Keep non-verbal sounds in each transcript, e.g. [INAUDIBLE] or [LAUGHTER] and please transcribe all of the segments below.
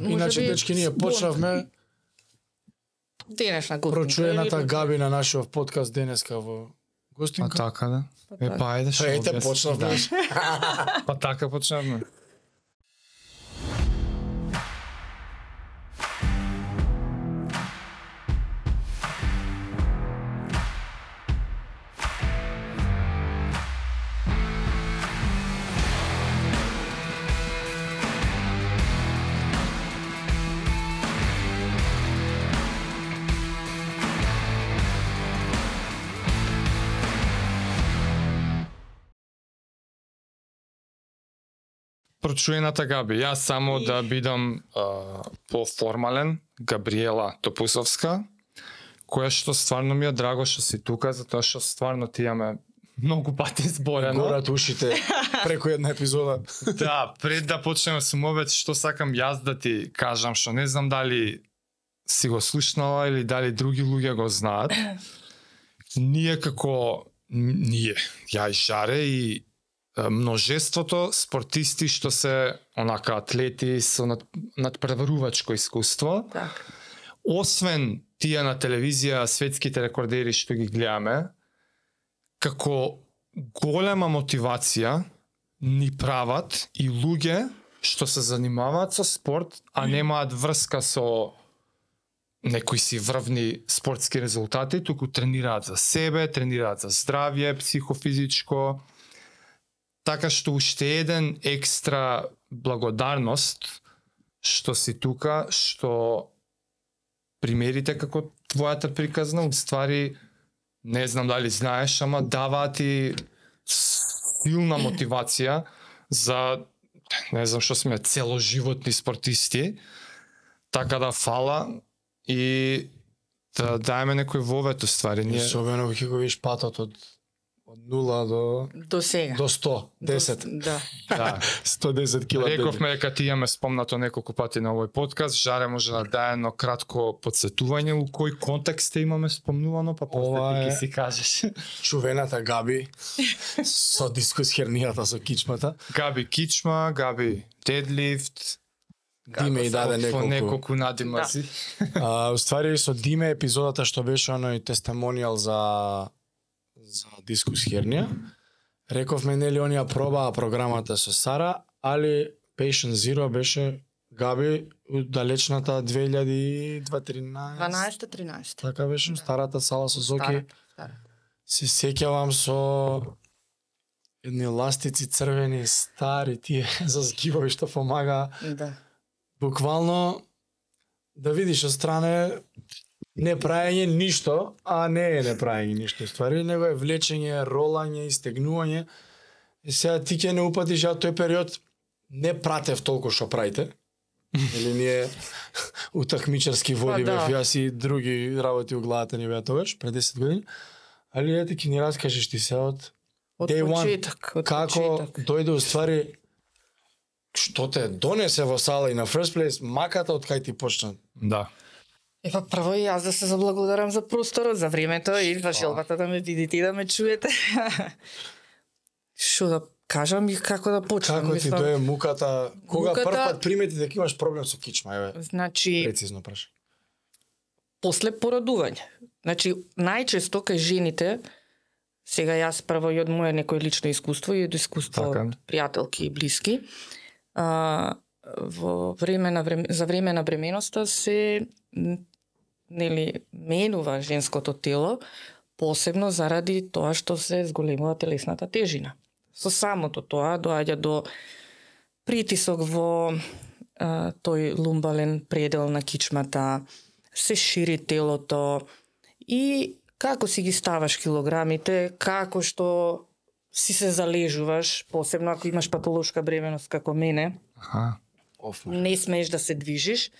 може Иначе, би, дечки, ние почнавме денешна гостинка. прочуената Габи на нашиот подкаст денеска во Па гостинка. така да. Е, па ајде, што Па ете, почнавме. Да. [LAUGHS] Па така почнавме. Прочуената Габи. Јас само да бидам а, поформален, Габриела Топусовска, која што стварно ми е драго што си тука, затоа што стварно ти имаме многу пати зборено. Горат ушите преку една епизода. Да, пред да почнеме со мовет, што сакам јас да ти кажам, што не знам дали си го слушнала или дали други луѓе го знаат. [CLEARS THROAT] Ние како ние, ја и Жаре и множеството спортисти што се онака атлети со над, надпреварувачко искуство, Така. освен тие на телевизија, светските рекордери што ги гледаме, како голема мотивација ни прават и луѓе што се занимаваат со спорт, а немаат врска со некои си врвни спортски резултати, туку тренираат за себе, тренираат за здравје, психофизичко. Така што уште еден екстра благодарност што си тука, што примерите како твојата приказна, уствари не знам дали знаеш, ама дава ти силна мотивација за не знам што сме целоживотни спортисти. Така да фала и да даеме некој вовет уствари. Ние Особено кога го видиш патот од од 0 до До сега. до 100, 10. Да. да, [LAUGHS] 110 кила. Рековме дека ти имаме спомнато неколку пати на овој подкаст, Жаре може да даде едно кратко подсетување у кој контекст те имаме спомнувано, па после ти е- си кажеш. [LAUGHS] чувената Габи со дискус хернијата со кичмата. Габи кичма, Габи дедлифт, Диме и даде неколку. неколку надимази. А, уствари со Диме епизодата што беше оној тестимонијал за за дискус хернија. Рековме нели онија пробаа програмата со Сара, али Patient Zero беше Габи далечната 2013. 12-13. Така беше, старата сала со Зоки. Стара, стара. Се сеќавам со едни ластици црвени, стари тие [LAUGHS] за згибови што помага. Да. Буквално да видиш од стране не праење ништо, а не е не праење ништо ствари, него е влечење, ролање, истегнување. И сега ти ќе не упатиш, ја тој период не пратев толку што правите. Или ние [LAUGHS] утакмичарски води Па да. бев, јас и други работи у главата ни беа тогаш, пред 10 години. Али ете ќе ни раскажеш ти се од Од Day one. почеток, од како почеток. дојде уствари што те донесе во сала и на first place, маката од кај ти почна. Да. Епа прво и јас да се заблагодарам за просторот, за времето и за желбата да ме видите и да ме чуете. [LAUGHS] Што да кажам и како да почнам, Како ти мислам. дое муката? Кога Муката- прв пат примети дека имаш проблем со кичма, еве, Значи, прецизно прашај. после породување. Значи, најчесто кај жените, сега јас прво и од моје некој лично искуство и од искуство Така. од пријателки и блиски, а, во време на време, за време на бременоста се нели менува женското тело посебно заради тоа што се зголемува телесната тежина. Со самото тоа доаѓа до притисок во а, тој лумбален предел на кичмата, се шири телото и како си ги ставаш килограмите, како што си се залежуваш, посебно ако имаш патолошка бременост како мене, Аха. Оф, не смееш да се движиш.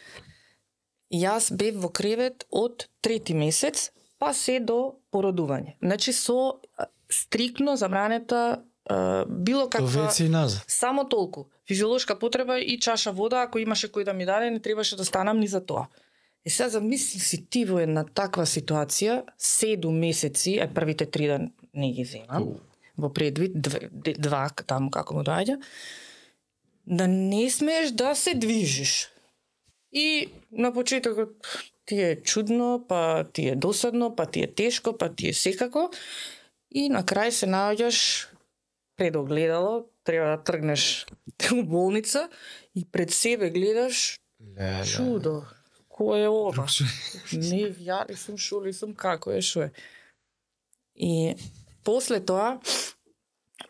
Јас бев во кревет од трети месец, па се до породување. Значи со стрикно забранета било каква... И назад. Само толку. Физиолошка потреба и чаша вода, ако имаше кој да ми даде, не требаше да станам ни за тоа. И сега замисли си ти во една таква ситуација, седум месеци, е првите три да не ги земам, во предвид, две, два, таму како му доаѓа, да не смееш да се движиш. И на почетокот ти е чудно, па ти е досадно, па ти е тешко, па ти е секако. И на крај се наоѓаш пред огледало, треба да тргнеш [LAUGHS] у болница и пред себе гледаш Леле. чудо. Кој е ова? Не, ја ли сум, шо ли сум, како е, шо е. И после тоа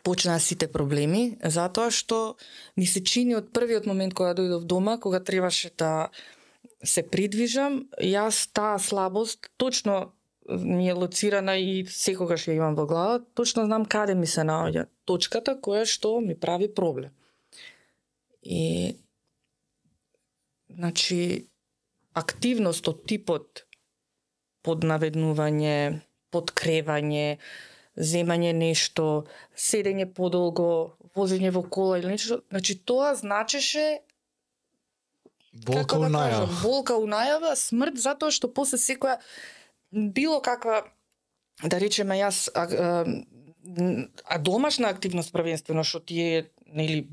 почнаа сите проблеми, затоа што ми се чини од првиот момент кога дојдов дома, кога требаше да се придвижам, јас таа слабост точно ми е лоцирана и секогаш ја имам во глава, точно знам каде ми се наоѓа точката која што ми прави проблем. И значи активност од типот поднаведнување, подкревање, земање нешто, седење подолго, возење во кола или нешто, значи тоа значеше Болка како да најава. кажам, болка у најава, смрт затоа што после секоја било каква да речеме јас а, а, а домашна активност првенствено што ти е нели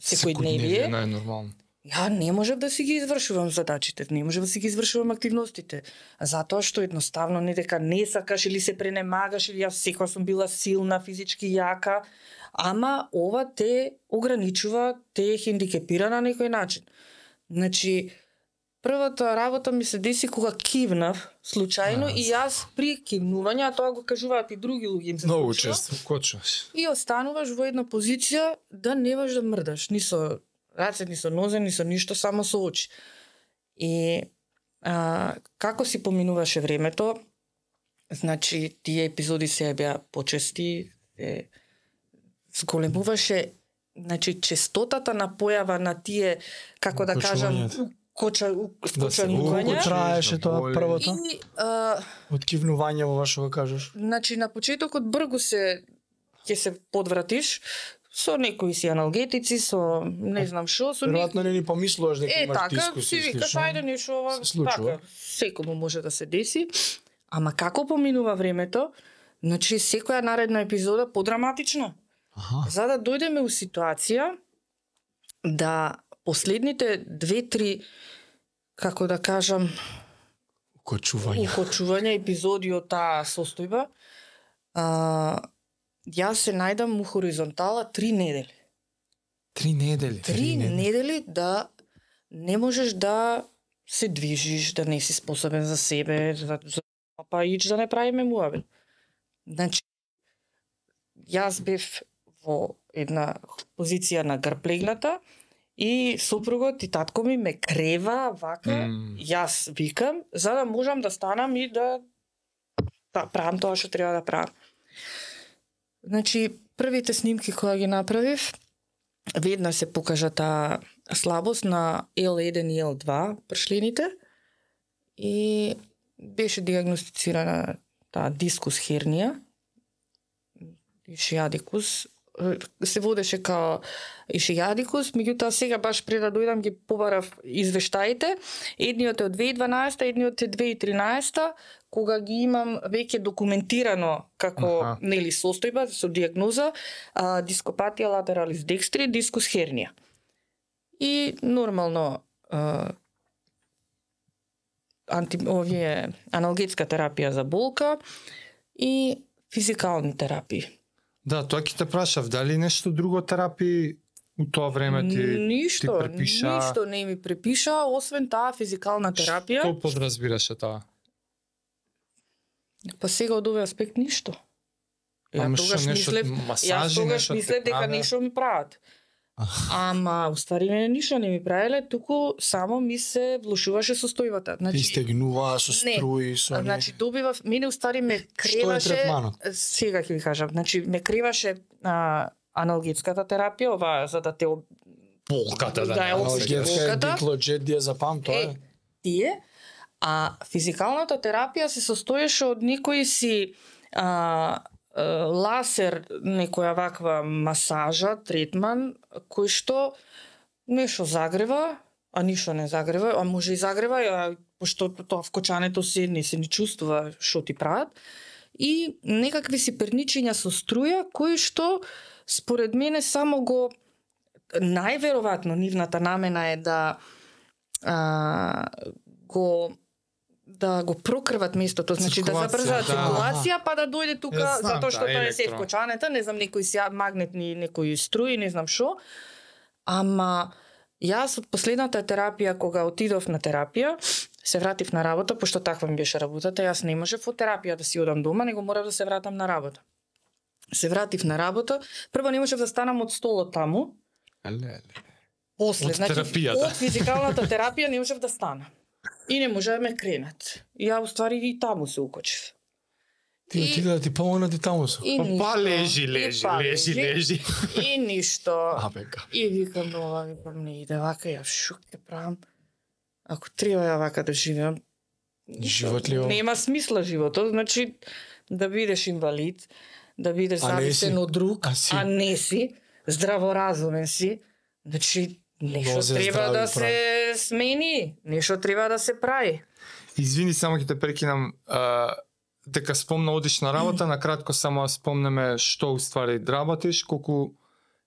секојдневие, најнормално. Ја не можев да си ги извршувам задачите, не можев да си ги извршувам активностите, затоа што едноставно не дека не сакаш или се пренемагаш или јас секоја сум била силна, физички јака, ама ова те ограничува, те хендикепира на некој начин. Значи, првата работа ми се деси кога кивнав случајно А, и јас при кивнување, а тоа го кажуваат и други луѓе им се Многу често. Кочуваш. и остануваш во една позиција да не можеш да мрдаш, ни со раце, ни со нозе, ни со ништо, само со очи. И а, како си поминуваше времето, значи тие епизоди се беа почести, се зголемуваше значи честотата на појава на тие како да кажам коча Да се укочанувања Колку траеше тоа боли. првото? и а, Откивнување во вашо го кажеш. Значи, на почетокот бргу се ќе се подвратиш со некои си аналгетици, со не знам што, со. Веројатно не ни помислуваш дека Е, имаш така, дискус си и викаш, ајде нешто ова, така, секому може да се деси. Ама како поминува времето, значи секоја наредна епизода подраматична. Аха. За да дојдеме у ситуација да последните две-три како да кажам, Укочување. укочување епизоди од таа состојба, а, јас се најдам у хоризонтала три недели. Три недели. Три недели. недели да не можеш да се движиш, да не си способен за себе, за, за па ич да не правиме муабет. Значи, јас бев во една позиција на грб и сопругот и татко ми ме крева вака, М. јас викам, за да можам да станам и да да правам тоа што треба да правам. Значи, првите снимки кои ги направив, веднаш се покажа таа слабост на L1 и L2 пршлините и беше диагностицирана таа дискус хернија, ишиадикус, се водеше као ишиадикус, меѓутоа сега баш пред да дојдам ги побарав извештаите. Едниот е од 2012, едниот е 2013, кога ги имам веќе документирано како Аха. нели состојба со диагноза а, дископатија латералис декстри, дискус хернија. И нормално а, анти, овие аналгетска терапија за болка и физикални терапии. Да, тоа ќе те прашав, дали нешто друго терапии у тоа време ти ништо, ти препиша- ништо не ми препиша, освен таа физикална терапија. Што подразбираше тоа? Па сега од овој аспект ништо. Ја тогаш мислев, масажи, јас тогаш мислев дека нешто ми прават. [LAUGHS] Ама, уствари мене ништо не ми правеле, туку само ми се влушуваше состојбата. Значи, стегнуваа со Не. струи, со не... значи добивав, мене уствари ме Што е креваше, третманот? сега ќе ви кажам, значи ме креваше а, аналгетската терапија, ова за да те об- Болката да, Да, не е осеќаш. опсеќа. Алгетска е диазапам, тоа е. Тие, а физикалната терапија се состоеше од некои си а, ласер, некоја ваква масажа, третман, кој што нешто загрева, а ништо не загрева, а може и загрева, а пошто тоа вкочането се не се ни чувствува што ти прават. И некакви си перничења со струја кои што според мене само го најверојатно нивната намена е да а, го да го прокрват местото, значи да Циркулација, забрзаат да. циркулација, па да дојде тука знам, затоа што да, тоа е се вкочанета, не знам некои сја магнетни, некои струи, не знам што. Ама јас од последната терапија кога отидов на терапија, се вратив на работа, пошто таква ми беше работата, јас не можев во терапија да си одам дома, него морав да се вратам на работа. Се вратив на работа, прво не можев да станам од столот таму, Леле. После, Од значи, терапијата. од физикалната терапија не можев да стана. И не може да ме кренат. И ја уствари и таму се укочив. Ти И- отиде да ти помогна ти таму со. И Па, па лежи, И лежи, па лежи, лежи. И ништо. Абе, ка. И викам ова, викам не иде вака, ја шук ќе правам. Ако треба ја вака да живеам, Живот ли нема смисла животот, значи да бидеш инвалид, да бидеш зависен од друг, А си. а не си, здраворазумен си, значи нешто треба да прави. се смени, нешто треба да се прави. Извини, само ќе те прекинам. А, дека спомна одиш на работа, на кратко само спомнеме што уствари работиш, колку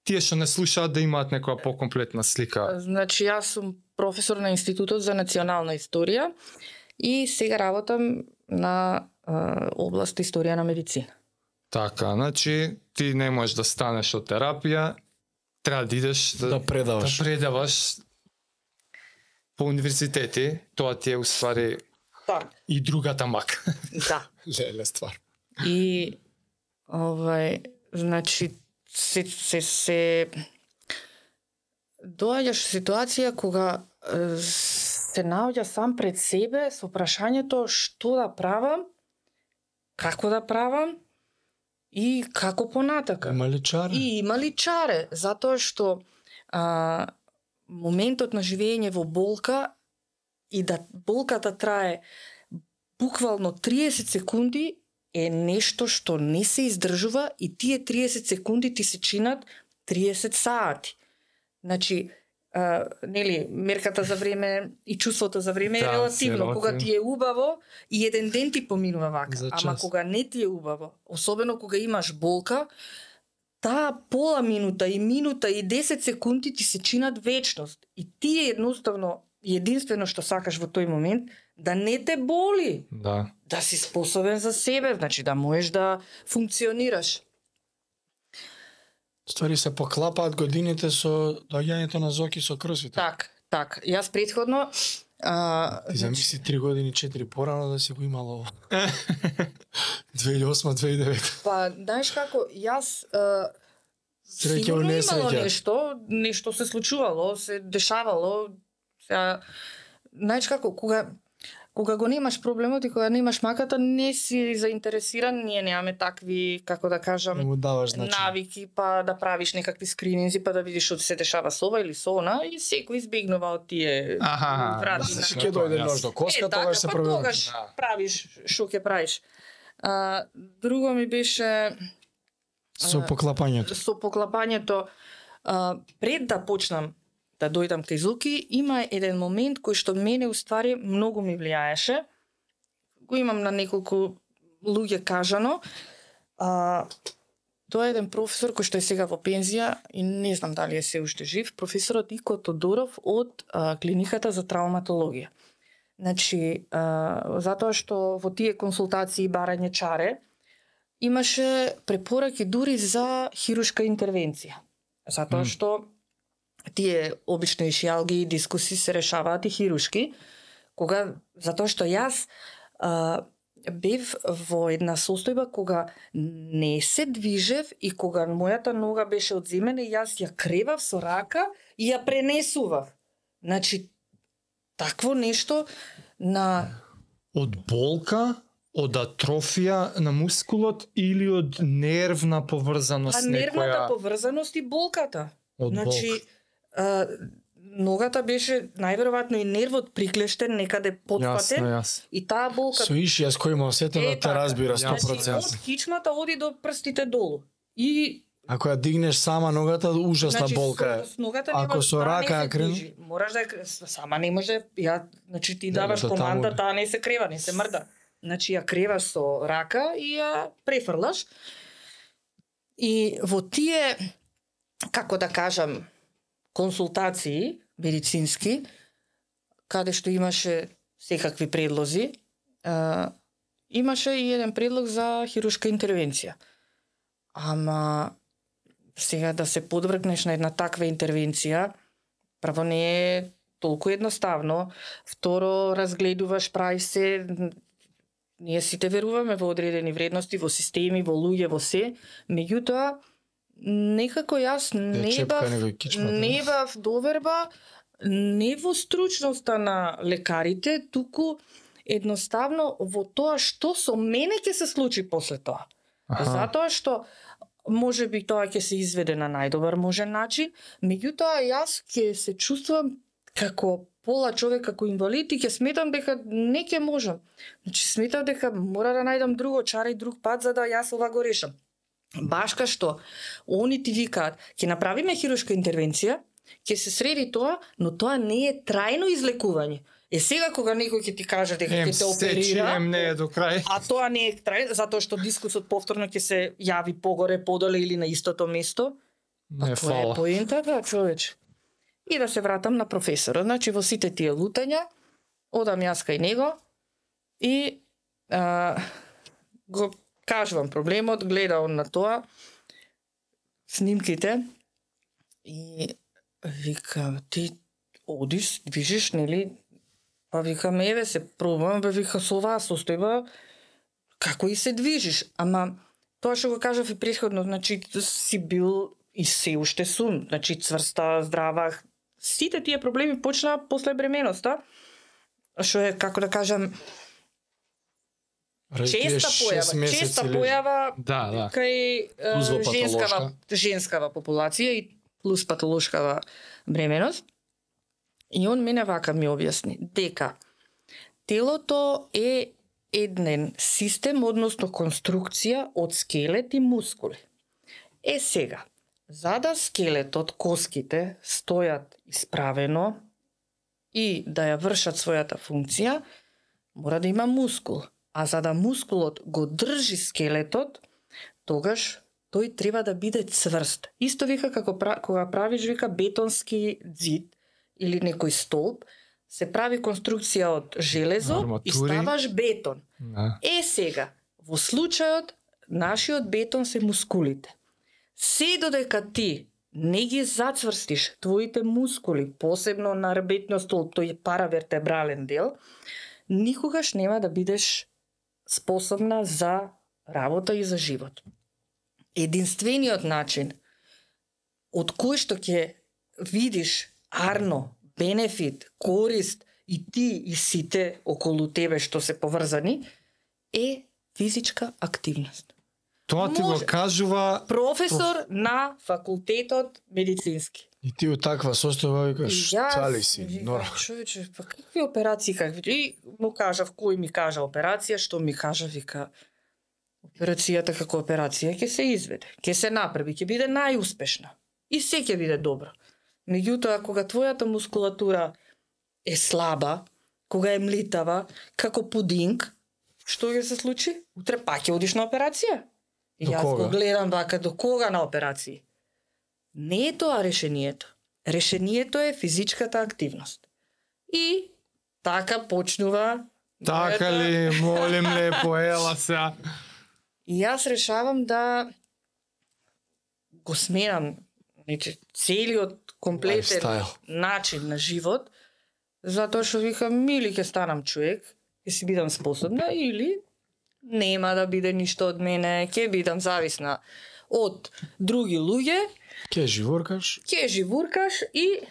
тие што не слушаат да имаат некоја покомплетна слика. Значи јас сум професор на Институтот за национална историја и сега работам на а, област историја на медицина. Така, значи ти не можеш да станеш од терапија, треба да идеш да, Да предаваш. да предаваш по универзитети, тоа ти е уствари Така. и другата мак. [LAUGHS] Да. Леле ствар. И овај, значи се се се доаѓаш ситуација кога се наоѓа сам пред себе со прашањето што да правам, како да правам и како понатака. Има ли чаре? И има ли чаре, затоа што а, моментот на живење во болка и да болката трае буквално 30 секунди е нешто што не се издржува и тие 30 секунди ти се чинат 30 сати. Значи, а, нели, мерката за време и чувството за време е Да, се релативно. Кога ти е убаво, и еден ден ти поминува вака. Ама кога не ти е убаво, особено кога имаш болка, таа пола минута и минута и 10 секунди ти се чинат вечност. И ти е едноставно единствено што сакаш во тој момент да не те боли, Да. да си способен за себе, значи да можеш да функционираш. Ствари се поклапаат годините со доаѓањето на Зоки со кросфит. Так, так. Јас предходно а, Ти значи, замисли три години, четири порано да си го имало [LAUGHS] ово. 2008-2009. па знаеш како јас а, Среќа сигурно у имало несреќа. нешто, нешто се случувало, се дешавало. Сега знаеш како кога кога го немаш проблемот и кога немаш маката, не си заинтересиран, ние немаме такви, како да кажам, Не му даваш значи. навики, па да правиш некакви скрининзи, па да видиш што се дешава со ова или со она, и секој избегнува од тие Аха, врати да, на ќе дојде нож до коска, е, така, тогаш се па тогаш Да. правиш што ќе правиш. А, друго ми беше Со поклапањето. со поклапањето а, пред да почнам да дојдам кај Зуки, има еден момент кој што мене уствари многу ми влијаеше. Го имам на неколку луѓе кажано. А, тоа е еден професор кој што е сега во пензија и не знам дали е се уште жив, професорот Ико Тодоров од а, клиниката за травматологија. Значи, а, затоа што во тие консултации и барање чаре, имаше препораки дури за хирушка интервенција. Затоа што тие обично ишијалги и дискуси се решаваат и хирушки, кога затоа што јас а, бев во една состојба кога не се движев и кога мојата нога беше одземена и јас ја кревав со рака и ја пренесував. Значи, такво нешто на Од болка, од атрофија на мускулот или од нервна поврзаност нервната некоја поврзаност и болката. од Значи, болка. А, ногата беше најверојатно и нервот приклештен некаде Јасно, потпатен јасно. и таа болка Со иши, јас кој има Е, да те така. разбира Значи, 100%. од кичмата оди до прстите долу. И Ако ја дигнеш сама ногата, ужасна значи, болка е. Со, ногата Ако со таа рака ја крен-. Мораш да сама не може, ја значи ти Да, даваш да, команда, да. таа не се крева, не се мрда. Значи ја креваш со рака и ја префрлаш. И во тие како да кажам консултации медицински каде што имаше секакви предлози, а, имаше и еден предлог за хирушка интервенција. Ама сега да се подвргнеш на една таква интервенција, прво не е толку едноставно, второ разгледуваш, прај се, ние сите веруваме во одредени вредности, во системи, во луѓе, во се, меѓутоа некако јас не чепка бав, не бав доверба не во стручноста на лекарите, туку едноставно во тоа што со мене ќе се случи после тоа. Аха. Затоа што може би тоа ќе се изведе на најдобар можен начин, меѓутоа јас ќе се чувствувам како пола човек како инвалид и ќе сметам дека не ќе можам. Значи сметам дека мора да најдам друго чара и друг пат за да јас ова го решам. Баш ка што они ти викаат, ќе направиме хирушка интервенција, ќе се среди тоа, но тоа не е трајно излекување. Е сега кога некој ќе ти каже дека ќе те оперира, ем не е до крај. а тоа не е трајно, затоа што дискусот повторно ќе се јави погоре, подоле или на истото место, Па Не тоа е фала. поентата, човече. И да се вратам на професорот. Значи, во сите тие лутања, одам јас кај него и а, го кажувам проблемот, гледа на тоа, снимките и вика, ти одиш, движиш, нели? Па викам, еве се пробувам, бе вика со оваа состојба, како и се движиш. Ама тоа што го кажав и претходно, значи си бил и се уште сум, значи цврста, здрава. Сите тие проблеми почнаа после бременоста, што е, како да кажам, честа појава, честа појава Да, да. кај е, женскава, патолошка. женскава популација и плюс патолошкава бременост. И он мене вака ми објасни дека телото е еден систем, односно конструкција од скелет и мускули. Е сега, за да скелетот, коските стојат исправено и да ја вршат својата функција, мора да има мускул. А за да мускулот го држи скелетот, тогаш тој треба да биде цврст. Исто вика како кога правиш вика бетонски зид или некој столб, се прави конструкција од железо и Арматури. ставаш бетон. Да. Е сега, во случајот, нашиот бетон се мускулите. Се додека ти не ги зацврстиш твоите мускули, посебно на ребетниот столб, тој е паравертебрален дел, никогаш нема да бидеш способна за работа и за живот. Единствениот начин од кој што ќе видиш арно, бенефит, корист и ти и сите околу тебе што се поврзани е физичка активност. Тоа ти го Може. кажува Професор на факултетот медицински. И ти од таква состојба викаш, цали си, нормално. Човече, па какви операции, какви... И му кажав, кој ми кажа операција, што ми кажа, вика, операцијата како операција ќе се изведе, ќе се направи, ќе биде најуспешна. И се ќе биде добро. Меѓутоа, кога твојата мускулатура е слаба, кога е млитава, како пудинг, што ќе се случи? Утре пак ќе одиш на операција. И До јас кога? го гледам вака до кога на операции. Не е тоа решението. Решението е физичката активност. И така почнува така ли, молим лепо, ела сега. И јас решавам да го сменам значи, целиот комплетен Лайфстайл. начин на живот, затоа што викам, или ќе станам човек, ќе си бидам способна, или нема да биде ништо од мене, ќе бидам зависна од други луѓе, Ке живоркаш, ќе живуркаш и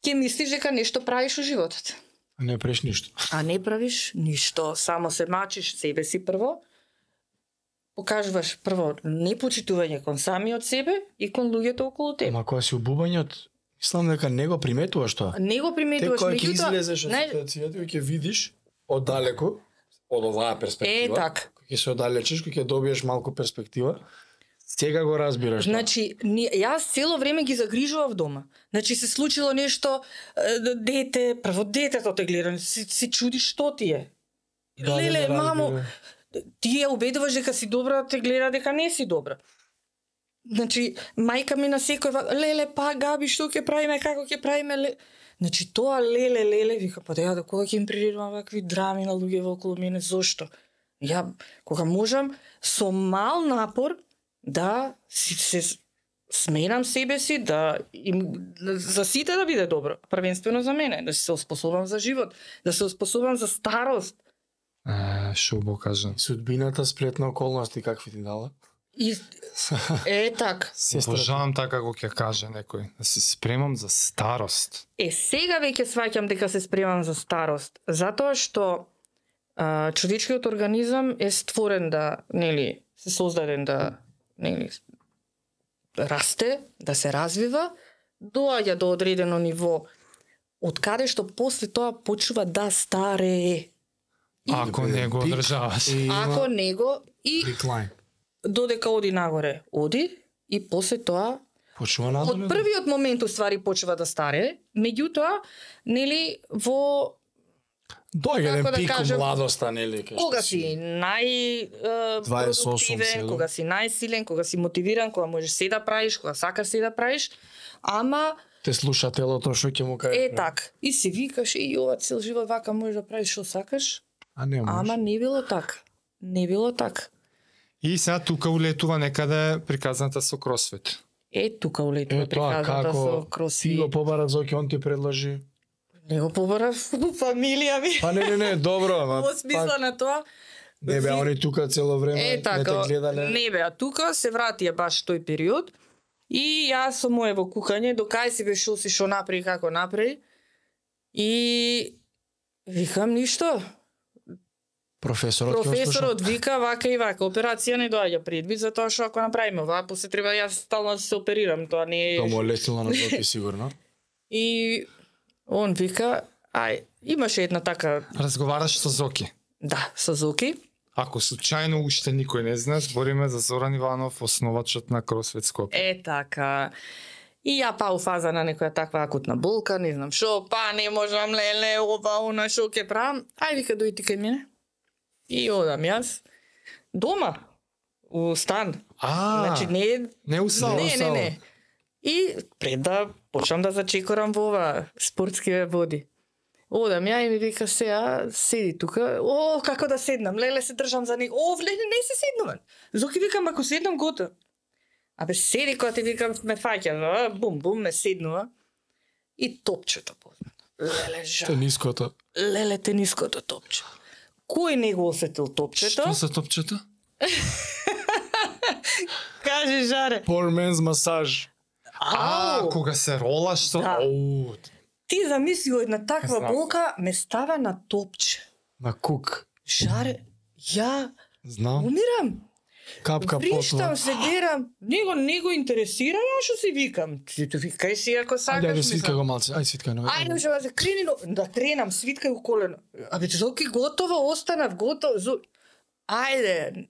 ќе мислиш дека нешто правиш во животот. а не преш ништо. А не правиш ништо, само се мачиш себе си прво, покажуваш прво непочитување кон самиот себе и кон луѓето околу тебе. Ама кога си убубањот, мислам дека не го приметуваш тоа. Не го Те приметуваш, кога ќе меѓутоа, излезеш од знаеш, ситуацијата и ќе видиш оддалеку од оваа перспектива. Е, така. Кога ќе се оддалечиш, кога ќе добиеш малку перспектива, сега го разбираш. Значи, ни, јас цело време ги загрижував дома. Значи, се случило нешто, дете, прво детето те гледа, се, се чуди што ти е. Да, да, Леле, да, мамо, разбирам. ти ја убедуваш дека си добра, те гледа дека не си добра. Значи, мајка ми на секој леле, па Габи, што ќе правиме, како ќе правиме, ле... Значи тоа леле леле вика па да ја до кога ќе им приредувам вакви драми на луѓе околу мене зошто? Ја кога можам со мал напор да си се сменам себе си да им за сите да биде добро, првенствено за мене, да се оспособам за живот, да се оспособам за старост. Е, шо бо кажам. Судбината сплетна околности какви ти дала? И е так. [LAUGHS] Сестра. Обожавам така како ќе каже некој, да се спремам за старост. Е, сега веќе сваќам дека се спремам за старост, затоа што а, човечкиот организам е створен да, нели, се создаден да, нели, расте, да се развива, доаѓа до одредено ниво, од каде што после тоа почува да старее. Ако не го одржаваш. И има Ако него и decline. додека оди нагоре, оди и после тоа Почува од надолу. првиот момент уствари почува да старее, меѓутоа, нели, во Доаѓа еден како да пик кажам, младоста, нели? кога си нај е, 28 продуктивен, сега. кога си најсилен, кога си мотивиран, кога можеш се да правиш, кога сакаш се да правиш, ама Те слуша телото што ќе му каже. е так. И си викаш, и ова цел живот вака можеш да правиш што сакаш, А не може. ама не било така. Не било така. И сега тука улетува некаде приказната со кросфит. Е, тука улетува Е тоа приказната со како ти го побара Зоки, он ти предложи. Не го побара [LAUGHS] фамилија ми. Па не, не, не, добро, ама Во смисла на тоа, не бе, они тука цело време Е, не така, те гледале. не бе, а тука се вратија баш тој период и јас со моево кукање, до кај си бе шо си шо направи, како направи, и викам ништо. Професорот ќе Професорот вика вака и вака, операција не доаѓа предвид, затоа што ако направиме ова, после треба јас стално да се оперирам, тоа не е... Тоа му е леснило на Зоки сигурно. [LAUGHS] И он вика, ај, имаше една така, Разговараш со Зоки. да, со Зоки, Ако случајно уште никој не знае, збориме за Зоран Иванов, основачот на Кросфит Скопје. Е така. И ја па у фаза на некоја таква акутна болка, не знам шо, па не можам леле, ова, она, шо ќе правам. Ај вика дојди кај мене. И одам јас дома у стан. А, Значи не не уснава. не, не, само. не. И пред да почнам да зачекорам во ова спортски води. Одам ја и ми вика сега седи тука. О, како да седнам? Леле се држам за него. О, леле не се седнувам. Зоки викам ако седнам готов. Абе седи кога ти викам ме фаќа, а, бум бум ме седнува. И топчето познато. Леле жа. Те ниското. Леле тениското топче. Кој не го осетил топчето? Што за топчето? [LAUGHS] Каже жаре. Poor man's massage. А, Ау! кога се ролаш со... Да. Оу, Ти замисли една таква Знам. болка ме става на топче. На кук. Жаре, ја Знам. умирам. Капка Вриштам, се дерам. Него не го интересира, ја што си викам. Ти ти викај си ако Ајде, сакаш. ајде, мислам. свиткај го малце. Ајде, свиткај го. Ајде, да се крени, но да тренам, свиткај го колено. Абе, Зоки готово, останав готово. Зо... Ајде.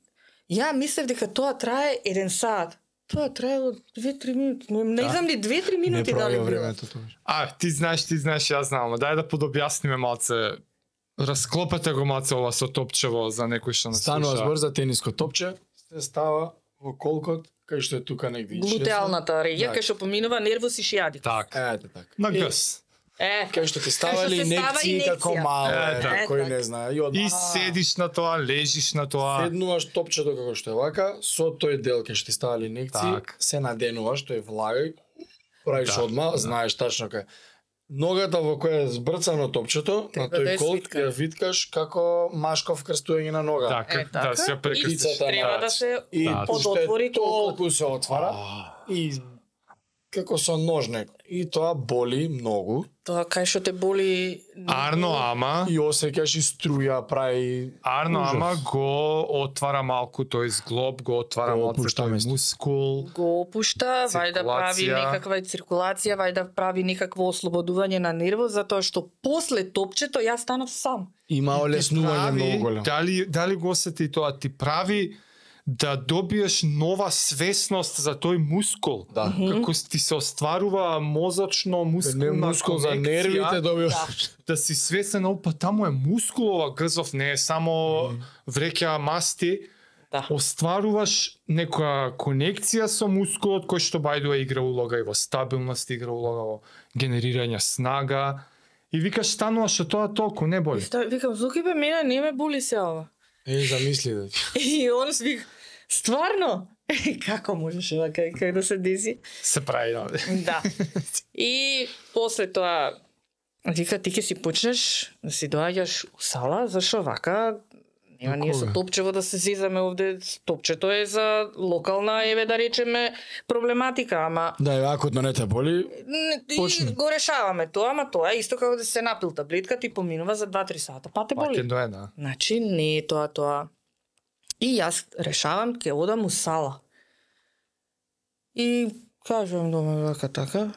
Ја мислев дека тоа трае еден сат. Тоа траело 2-3 минути. Не, не знам ли 2-3 Не минути дали било. времето тоа. А, ти знаеш, ти знаеш, јас знам, дај да подобјасниме малце. Расклопете го малце ова со топчево за некој што не Станува збор за тениско топче, се става во колкот, кај што е тука негде. Глутеалната регија, Да. кај што поминува нервус и шијадик. Так. шест. Ете така. На гъс. Е, Кај што ти ставали се инекции како мало, Е, е, така. кој не знае. И од И седиш на тоа, лежиш на тоа. Седнуваш топчето како што е вака, со тој дел кај што ти ставали инекции, Так. се наденуваш, тој влага, правиш Да, одма, знаеш тачно кај. Ногата во која е збрцано топчето, на Треба да тој ја колк свиткаш. ја виткаш како машков крстување на нога. Така, Е, да така. се ја прекрстиш. Треба да се И Да. подотвори толку се отвара и како со нож некој. И тоа боли многу. Тоа кај што те боли... Арно, ама, И осеќаш и струја, прави Арно, Ужас. ама го отвара малку тој зглоб, го отвара Го малку тој место. мускул. го опушта, вај да прави некаква циркулација, вај да прави некакво ослободување на нервот, затоа што после топчето јас станав сам. има олеснување прави- многу големо. Дали, дали го осети тоа? Ти прави да добиеш нова свесност за тој мускул. Да. Како ти се остварува мозочно мускулна Не мускул за конекција, нервите добиваш. да си свесен, па таму е мускул ова грзов, не е само вреќа масти, Да. остваруваш некоја конекција со мускулот кој што бајдува игра улога и во стабилност игра улога во генерирање снага и викаш стануваш од тоа толку не боли. Викам, Зуки бе, мене не ме боли се ова. Е, замисли да. [LAUGHS] И он вика, стварно? [LAUGHS] Како можеше вака и како да се деси? Се прави, да. Да. И после тоа вика ти ќе си почнеш да си доаѓаш у сала, зашо вака нема ние со топчево да се зезаме овде, топчето е за локална, еве да речеме, проблематика, ама Да, и ако не те боли, и Почни. го решаваме тоа, ама тоа е исто како да се напил таблетка, ти поминува за 2-3 сата, па те боли. е до една. Значи, не е тоа тоа. И јас решавам ќе одам у сала. И кажувам дома вака така.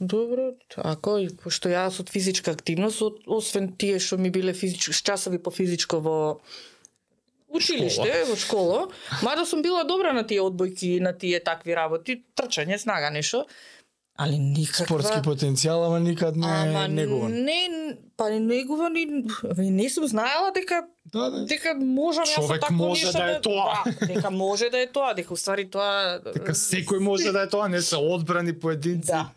Добро, ако и пошто јас од физичка активност, од, освен тие што ми биле физички часови по физичко во училиште, во школа, мада сум била добра на тие одбојки, на тие такви работи, трчање, снага нешто, али никаква спортски потенцијал, ама никад не Ама негуван. не, па не негуван и не сум знаела дека Да, да. дека можам јас Човек такво може нешто да е тоа. Да, дека може да е тоа, дека уствари тоа Дека секој може да е тоа, не се одбрани поединци. Да.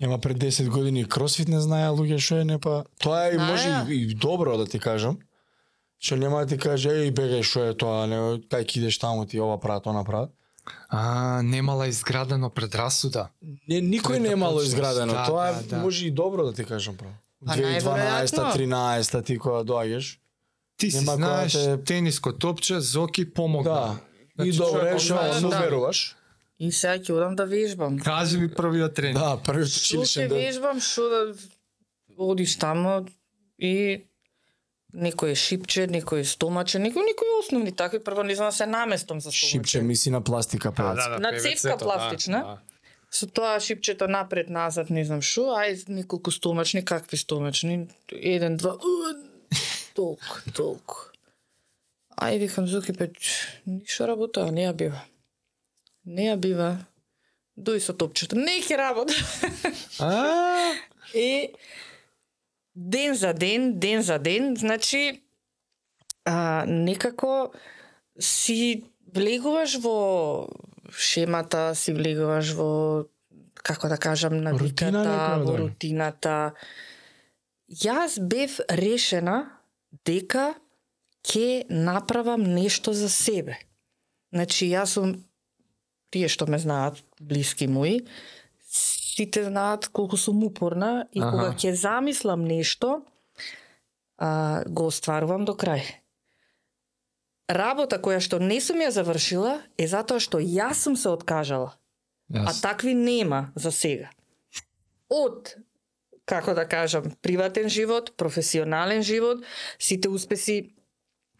Ема пред 10 години кросфит не знаеа луѓе што е не па. Тоа е и може и, и добро да ти кажам. Што нема да ти каже еј бегај што е тоа, не кај ќе идеш таму ти ова прават, она прават. А, немала изградено предрасуда. Не, никој не имало Точност, изградено. да, Тоа да, е да. може и добро да ти кажам право. Па 2012 најверојатно. 13 ти кога доаѓаш. Ти си која знаеш те- тениско топче, Зоки помогна. Да. И Значи, добре човек што знае, му да. И сега ќе одам да вежбам. Кажи ми првиот тренинг. Да, првиот Што училишен ќе ден. вежбам, што да одиш тамо и некој е шипче, некој е стомаче, некој некои основни такви, прво не знам да се наместам за стомаче. Шипче миси на пластика Да, певец. да, На цевка да, пластична. да. Со тоа шипчето напред, назад, не знам што, ај неколку стомачни, какви стомачни, еден, два, толку, толку. Ај викам Зуки пет, ништо работа, не ја бива. Не ја бива. Дој со топчето, не ќе работа. А, [LAUGHS] И ден за ден, ден за ден, значи а, некако си влегуваш во шемата, си влегуваш во како да кажам навиката, Рутина во да. рутината. Јас бев решена дека ќе направам нешто за себе. Значи јас сум тие што ме знаат, блиски мои, сите знаат колку сум упорна и Аха. кога ќе замислам нешто, а, го остварувам до крај. Работа која што не сум ја завршила е затоа што јас сум се откажала. А Јас. такви нема за сега. Од како да кажам, приватен живот, професионален живот, сите успеси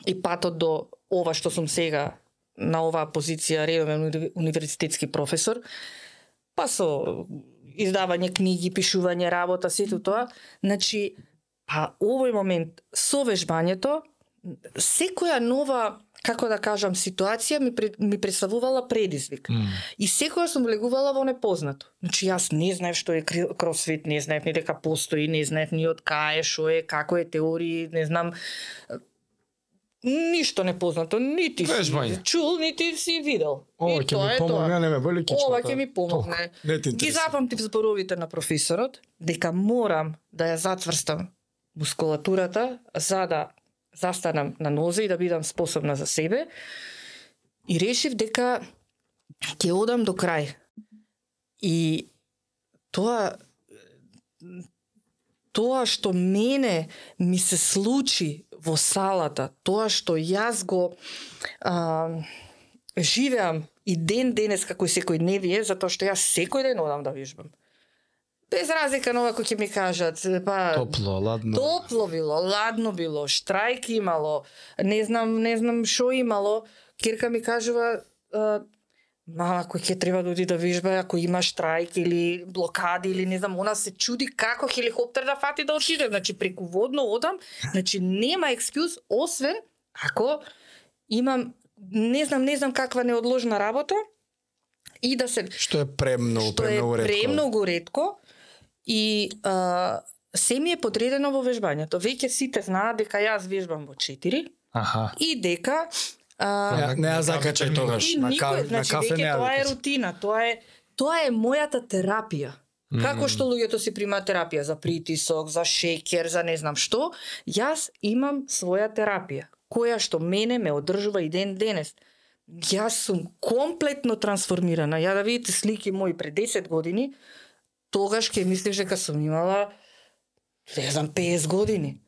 и патот до ова што сум сега на оваа позиција редовен уни- универзитетски професор, па со издавање книги, пишување работа, сето тоа, значи, па овој момент со вежбањето, секоја нова како да кажам, ситуација ми, пред- ми представувала предизвик. М. И секоја сум влегувала во непознато. Значи јас не знаев што е кросфит, не знаев ни дека постои, не знаев ни од кај е, што е, како е теории, не знам ништо непознато, нити Вежбање. си чул, нити си видел. Ова ќе ми помогне, не ме боли кичмата. Ова ќе ми помогне. Не Ги запамтив зборовите на професорот дека морам да ја затврстам мускулатурата за да застанам на нозе и да бидам способна за себе. И решив дека ќе одам до крај. И тоа тоа што мене ми се случи во салата, тоа што јас го а, живеам и ден денес како и секој не вие, затоа што јас секој ден одам да вежбам. Без разлика на ова кој ќе ми кажат, па Топло, ладно. Топло било, ладно било, штрајк имало, не знам, не знам што имало. Кирка ми кажува, мама, кој ќе треба да оди да вежба, ако има штрајк или блокади или не знам, она се чуди како хеликоптер да фати да отиде. Значи, преку водно одам, значи нема екскюз, освен ако имам, не знам, не знам каква неодложна работа, и да се Што е премногу, што е премногу ретко. премногу ретко и а, се ми е подредено во вежбањето. Веќе сите знаат дека јас вежбам во 4 Аха. и дека А, Не, не ја закачај тогаш. На, никој, ка, на значи кафе не ја тоа е рутина, тоа е тоа е мојата терапија. Како што луѓето си примаат терапија за притисок, за шеќер, за не знам што, јас имам своја терапија, која што мене ме одржува и ден денес. Јас сум комплетно трансформирана. Ја да видите слики мои пред 10 години, тогаш ќе мислиш дека сум имала не знам 50 години.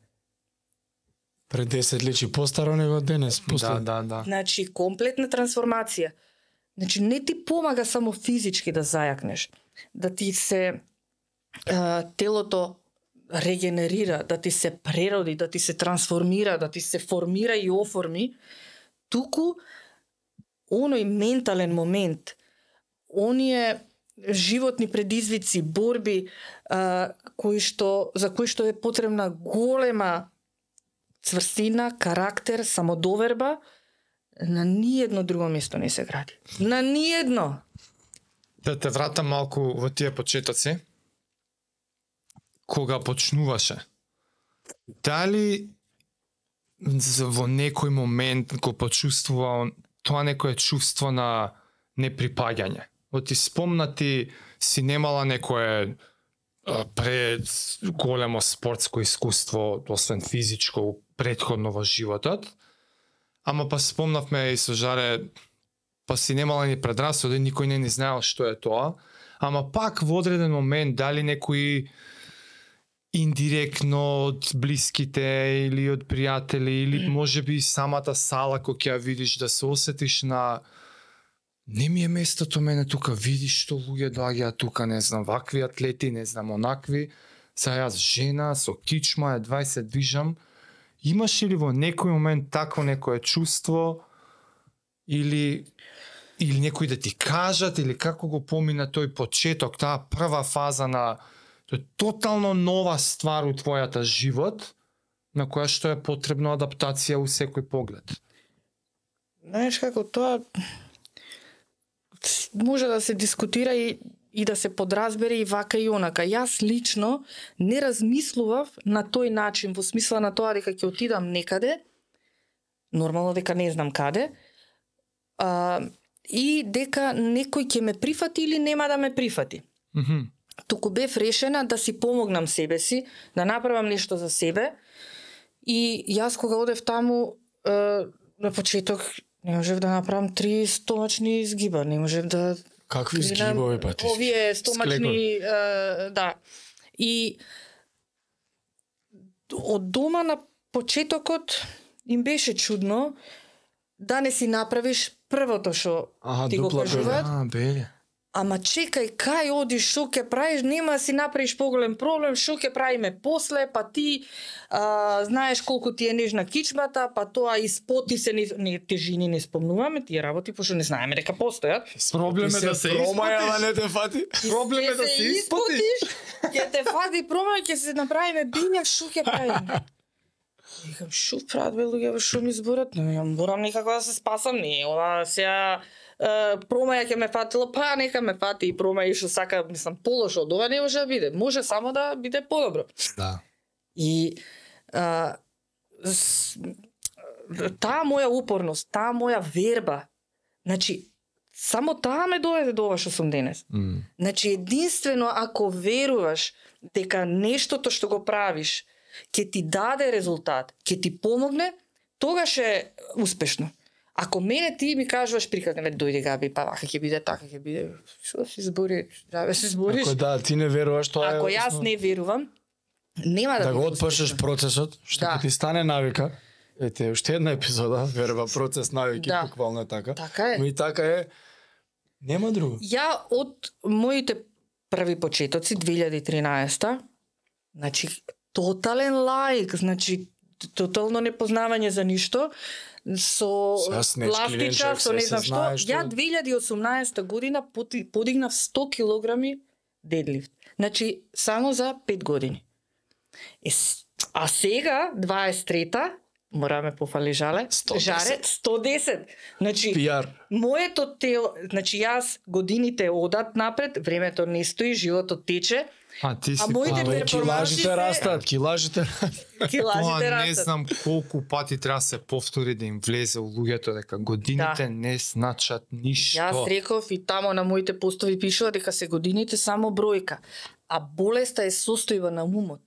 Пред 10 личи постаро него денес. После... Да, да, да. Значи, комплетна трансформација. Значи, не ти помага само физички да зајакнеш, да ти се а, телото регенерира, да ти се прероди, да ти се трансформира, да ти се формира и оформи, туку оној ментален момент, оние животни предизвици, борби, а, кои што, за кои што е потребна голема цврстина, карактер, самодоверба, на ниедно друго место не се гради. На ниедно. Да те вратам малку во тие почетоци. Кога почнуваше, дали во некој момент го почувствува тоа некое чувство на неприпаѓање? Во ти спомнати си немала некое пред големо спортско искуство, освен физичко, предходно во животот, ама па спомнавме и со Жаре па си немала ни предрасуди, никој не ни знаел што е тоа, ама пак во одреден момент дали некои индиректно од блиските или од пријатели или можеби и самата сала кој ќе ја видиш да се осетиш на не ми е местото мене тука, видиш што луѓе доаѓаат тука, не знам, вакви атлети, не знам, онакви. Сега јас жена со кичма, едва се движам. Имаш ли во некој момент такво некое чувство или или некој да ти кажат или како го помина тој почеток, таа прва фаза на тој тотално нова ствар у твојата живот на која што е потребна адаптација у секој поглед. Знаеш како тоа може да се дискутира и и да се подразбере и вака и онака. Јас лично не размислував на тој начин, во смисла на тоа дека ќе отидам некаде, нормално дека не знам каде, а, и дека некој ќе ме прифати или нема да ме прифати. Мгм. туку бев решена да си помогнам себе си, да направам нешто за себе. И јас кога одев таму е, на почеток не можев да направам три стомачни изгиба, не можев да Какви изгибови па ти? Овие стомачни, е, да. И од дома на почетокот им беше чудно да не си направиш првото што ти го кажуваат. А, беле. Ама чекај, кај одиш, што ќе правиш, нема да си направиш поголем проблем, што ќе правиме после, па ти а, знаеш колку ти е нежна кичмата, па тоа испоти се, не, не те жени не спомнуваме тие работи, пошто не знаеме дека постојат. Проблем е да се промаја да испотиш. не те фати. Проблем е да се испотиш. ќе те фати прома, ќе се направиме бињак, што ќе правиме? Викам, шо прават бе луѓе, шо ми зборат? Не, ја морам некако да се спасам, не, ова сега промаја ќе ме фатила, па нека ме фати и промаја што сака, мислам, полошо од ова не може да биде. Може само да биде подобро. Да. И а, с, таа моја упорност, таа моја верба, значи, само таа ме доведе до ова што сум денес. Mm. Значи, единствено ако веруваш дека нештото што го правиш ќе ти даде резултат, ќе ти помогне, тогаш е успешно. Ако мене ти ми кажуваш приказна, ве дојде Габи, па вака ќе биде, така ќе биде, што си збори, да се збориш. Ако да, ти не веруваш, тоа е Ако јас основно. не верувам, нема да, да го отпашеш процесот, што Да. ти стане навика. Ете, уште една епизода, [LAUGHS] верба процес навики, Да. буквално е така. Така е. Но и така е. Нема друго. Ја од моите први почетоци 2013 значи тотален лаик, значи тотално непознавање за ништо со клинчак, со не знам што. Ја 2018 година подигнав 100 килограми дедлифт. Значи само за 5 години. Е, а сега 23-та мораме пофали жале. 110. Жаре 110. Значи Пиар. Моето тело, значи јас годините одат напред, времето не стои, животот тече, А ти си А моите па, килажите се- растат, килажите Тоа Килажите не растат. знам колку пати треба се повтори да им влезе у луѓето дека годините Да. не значат ништо. Јас реков и тамо на моите постови пишува дека се годините само бројка, а болеста е состојба на умот.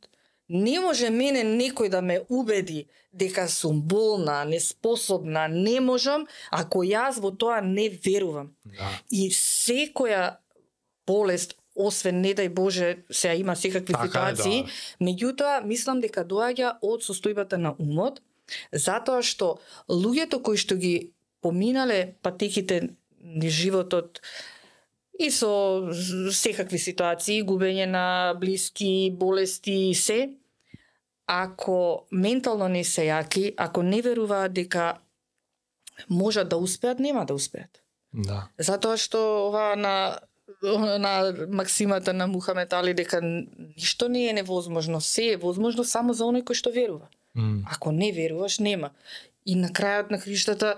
Не може мене некој да ме убеди дека сум болна, неспособна, не можам, ако јас во тоа не верувам. Да. И секоја болест, освен не дај Боже, сега има секакви Така е, ситуации, да. меѓутоа мислам дека доаѓа од состојбата на умот, затоа што луѓето кои што ги поминале патеките низ животот и со секакви ситуации, губење на блиски, болести и се, ако ментално не се јаки, ако не веруваат дека можат да успеат, нема да успеат. Да. Затоа што ова на на максимата на Мухамед Али дека ништо не е невозможно, се е возможно само за оној кој што верува. М. Ако не веруваш, нема. И на крајот на хриштата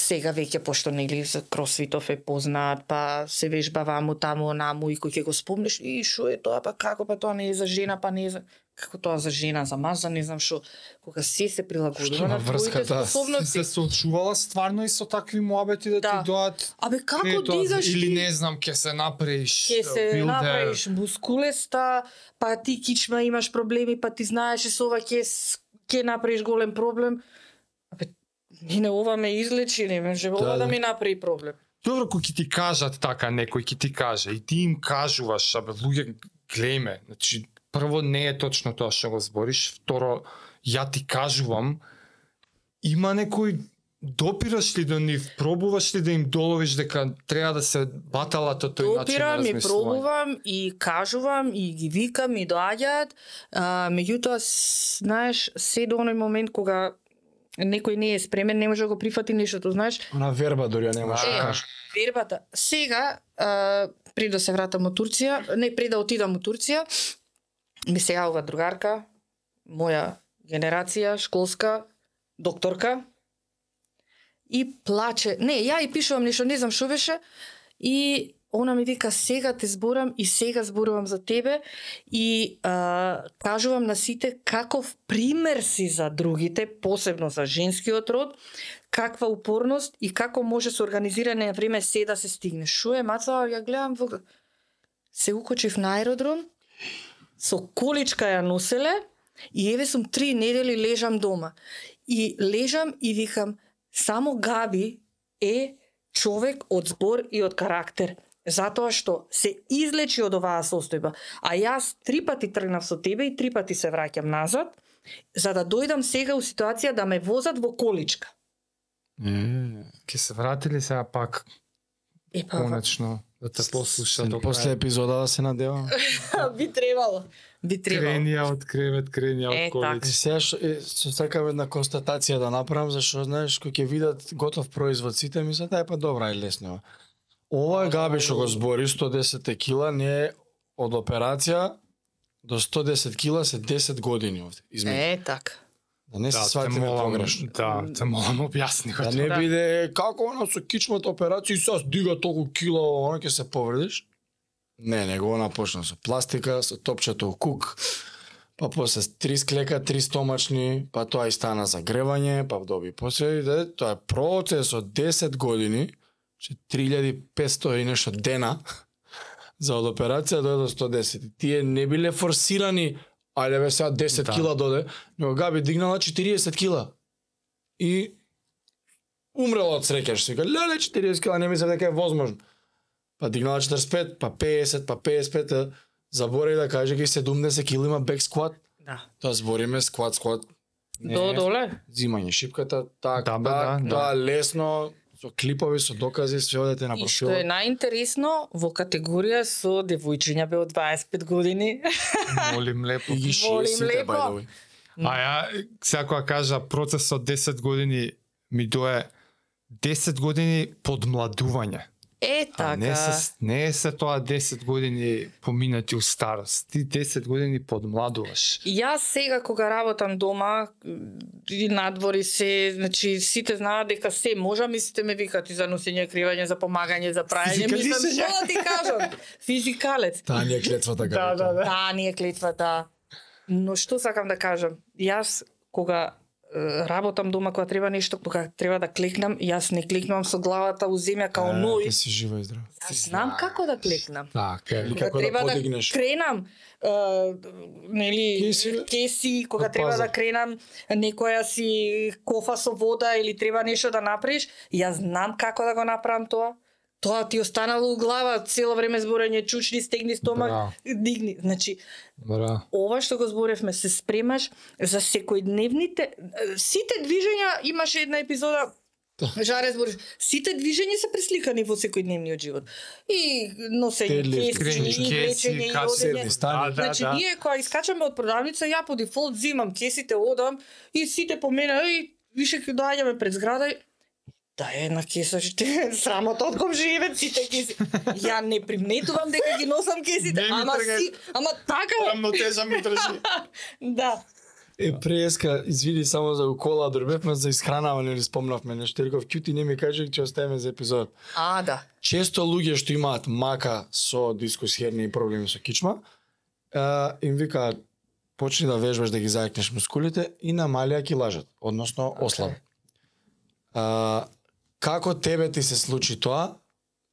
сега веќе пошто нели за кросфитов е познаат, па се вежба ваму таму наму и кој ќе го спомнеш, и шо е тоа, па како, па тоа не е за жена, па не е за како тоа за жена, за маж, за не знам што, кога се се Што прилагодува на твоите способности. Се соочувала стварно и со такви муабети да, Да. ти доат Абе како дигаш или не знам ќе се направиш ќе се билдер. направиш мускулеста, па ти кичма имаш проблеми, па ти знаеш со ова ќе ќе направиш голем проблем. Мене ова ме излечи, не може ова Да, да, да. ми направи проблем. Добро, кој ќе ти кажат така, некој ќе ти каже и ти им кажуваш, абе луѓе глеме, значи прво не е точно тоа што го збориш, второ ја ти кажувам има некој допираш ли до нив, пробуваш ли да им доловиш дека треба да се баталат од тој начин на Допирам и размислување? пробувам и кажувам и ги викам и доаѓаат. А, меѓутоа, знаеш, се до оној момент кога некој не е спремен, не може да го прифати нештото, знаеш, на верба дури ја немаш Е, да кажеш. вербата. Сега, а, пред да се вратам од Турција, не пред да отидам од Турција, ми се јавува другарка, моја генерација, школска, докторка, и плаче. Не, ја и пишувам нешто, не знам што беше, и она ми вика сега те зборам и сега зборувам за тебе и а, кажувам на сите каков пример си за другите, посебно за женскиот род, каква упорност и како може со организиране на време се да се стигне. Шо е маца, ја гледам во се укочив на аеродром, со количка ја носеле и еве сум три недели лежам дома. И лежам и викам, само Габи е човек од збор и од карактер. Затоа што се излечи од оваа состојба. А јас три пати тргнав со тебе и три пати се враќам назад, за да дојдам сега у ситуација да ме возат во количка. Е, Ќе се вратили сега пак Е, па, конечно да те послуша до После епизода да се надевам. [LAUGHS] би требало. Би требало. кренија од кревет, кренија Е, од колич. И сега што е, сакам една констатација да направам зашто знаеш кој ќе видат готов производ сите мислат ај па добра е лесно. Ова е Габи што го збори 110 кила не е од операција до 110 кила се 10 години овде. Измеѓу. Е, така. Да не се Да, сватиме погрешно. да, те молам објасни го Да не Да. биде како она со кичмата операција и сега дига толку кила, она ќе се повредиш. Не, него она почна со пластика, со топчето кук, па после три склека, три стомачни, па тоа и стана загревање, па доби после да, тоа е процес од 10 години, че 3500 и нешто дена [LAUGHS] за од операција дојде до 110. И Тие не биле форсирани, ајде бе сега 10 Да. кила доде, него Габи дигнала 40 кила. И умрела од среќа, што вика, леле 40 кила, не мислам дека е возможно. Па дигнала 45, па 50, па 55, а заборави да каже ки 70 кила има бек скват. Да. Тоа збориме скват, скват. Не, До доле. Зимање шипката, так, Да, да, бе, так, да, тоа лесно, со клипови, со докази, све одете на И што е профилот. најинтересно, во категорија со девојчиња бе од 25 години. [LAUGHS] Молим лепо. И ги Молим лепо. А ја, сега кога кажа процесот 10 години ми дое 10 години подмладување. Е, А така. не, се, не е се тоа 10 години поминати у старост. Ти 10 години подмладуваш. Јас сега кога работам дома и надвори се, значи сите знаат дека се можам и сите ме викат и за носење кривање, за помагање, за прајање, мислам што да ти кажам. Физикалец. [LAUGHS] Таа ни е клетвата [LAUGHS] Да, да, да. Таа ни е клетвата. Но што сакам да кажам? Јас кога работам дома кога треба нешто, кога треба да клекнам, јас не клекнам со главата у земја као ној. Ти си жива и здрава. Јас знам како да клекнам. Така, или Кога како да треба да, подигнеш. кренам, е, нели, Кеси, кеси, кога На треба пазар. да кренам некоја си кофа со вода или треба нешто да направиш, јас знам како да го направам тоа. Тоа ти останало у глава, цело време зборење чучни, стегни стомак, Браво. дигни. Значи, Бра. ова што го зборевме, се спремаш за секојдневните сите движења имаше една епизода Жаре збориш, сите движења се пресликани во секојдневниот живот. И носење кеси, крениш и влечење, и одење. Да, да, Значи, да. ние кога искачаме од продавница, ја по дефолт зимам кесите, одам и сите по мене, и више ќе доаѓаме пред зграда да е на кеса ще [LAUGHS] срамота од комшиеве сите кеси. Ја не приметувам дека ги носам кесите, Не ама си, ама така е. Рамнотежа ми држи. [LAUGHS] Да. Е, преска, извини само за кола, дорбевме за исхранавање или спомнавме нешто. Реков, кјути не ми кажи, ќе оставиме за епизод. А, да. Често луѓе што имаат мака со дискус херни и проблеми со кичма, им викаат, почни да вежбаш да ги зајакнеш мускулите и намалија килажот, односно ослаб. А, како тебе ти се случи тоа?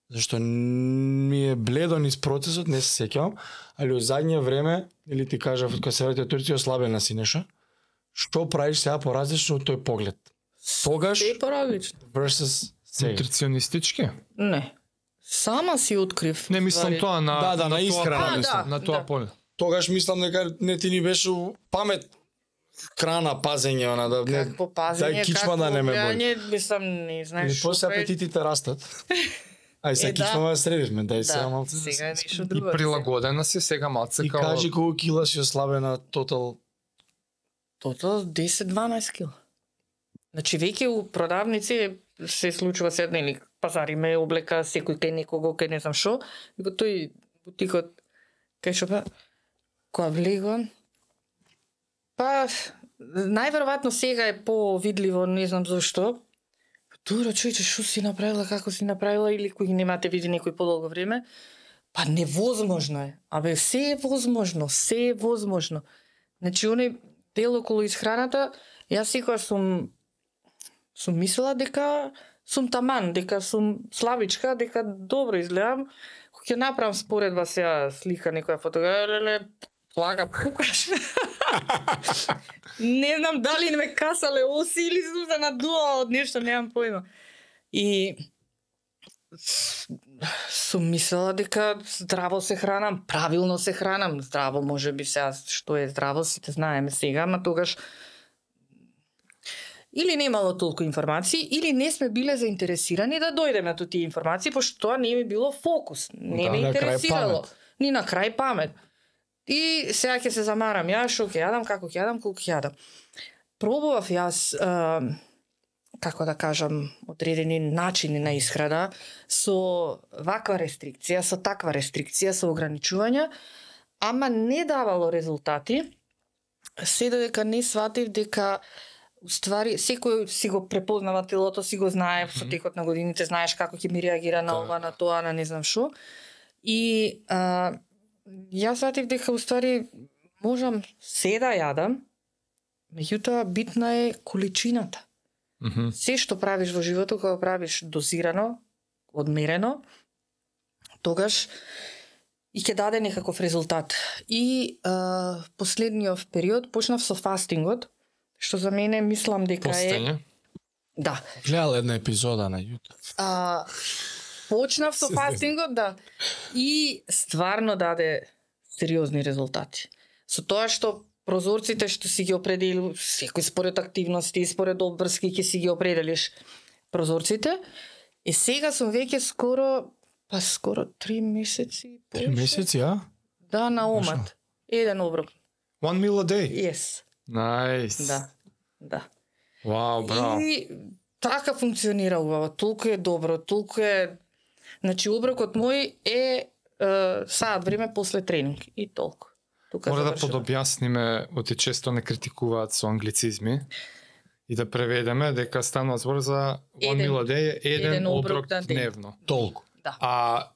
Зашто ми е бледо низ процесот, не се сеќавам, али во задње време, или ти кажав кога се враќа Турција, ослабена си нешто. Што правиш сега поразлично од тој поглед? Тогаш Се поразлично. versus сега. Нутриционистички? Не. Сама си открив. Не мислам ствари. тоа на Да, да, на тоа исхрана поле, мислам. на тоа Да. поле. тогаш мислам дека не ти ни беше у памет крана пазење она да не Какво пазење, дај кичма да не ме боли. гледање, мислам, не знаеш Или после е. апетитите растат. [LAUGHS] Ај Е, се да. кичма да средишме, дај сега Да, малце. да сега се- е нешто И друго. прилагодена си сега малце И као... кажи колку кила си ослабена тотал. Тото 10-12 кил. Значи веќе у продавници се случува се нели пазариме облека секој кај некого кај не знам што и во тој бутикот кај што па кога влегувам па најверојатно сега е повидливо, не знам зошто. Добро, чујте, што си направила, како си направила или кој немате види некој подолго време. Па невозможно е. Абе, се е возможно, се е возможно. Значи, оној дел околу исхраната, јас секогаш сум сум мислела дека сум таман, дека сум слабичка, дека добро изгледам. Кога ќе направам споредба сега слика некоја фотографија, плага пукаш. [LAUGHS] не знам дали не ме касале оси или сум се надула од нешто, немам појма. И сум мислела дека здраво се хранам, правилно се хранам, здраво може би сега што е здраво сите знаеме сега, ама тогаш или немало толку информации, или не сме биле заинтересирани да дојдеме до тие информации, пошто тоа не ми било фокус, не Да, ме интересирало. Ни на крај памет. И сега ќе се замарам јас, што ќе јадам, како ќе јадам, колку ќе јадам. Пробував јас, е, како да кажам, одредени начини на исхрана со ваква рестрикција, со таква рестрикција, со ограничувања, ама не давало резултати, се додека не сватив дека Уствари, секој си го препознава телото, си го знае со текот на годините, знаеш како ќе ми реагира на ова, на тоа, на не знам што. И а, јас сватив дека уствари можам се да јадам, меѓутоа битна е количината. Мгм. Се што правиш во животот, кога правиш дозирано, одмерено, тогаш и ќе даде некаков резултат. И а, последниот период почнав со фастингот, што за мене мислам дека е Постење. да. Гледал една епизода на YouTube. А, почнав со фастингот, да. И стварно даде сериозни резултати. Со тоа што прозорците што си ги определи, секој според активности, според обврски ќе си ги определиш прозорците. И сега сум веќе скоро, па скоро три месеци. Три месеци, а? Да, на омат. Еден оброк. One meal a day. Yes. Nice. Да. Да. Вау, браво. И така функционира убаво. Толку е добро, толку е Значи оброкот мој е, е саат време после тренинг и толку. Тука Мора да подобјасниме, оти често не критикуваат со англицизми и да преведеме дека станува збор за one Еден- meal a day, еден, еден оброк оброк дневно. Толку. Да. А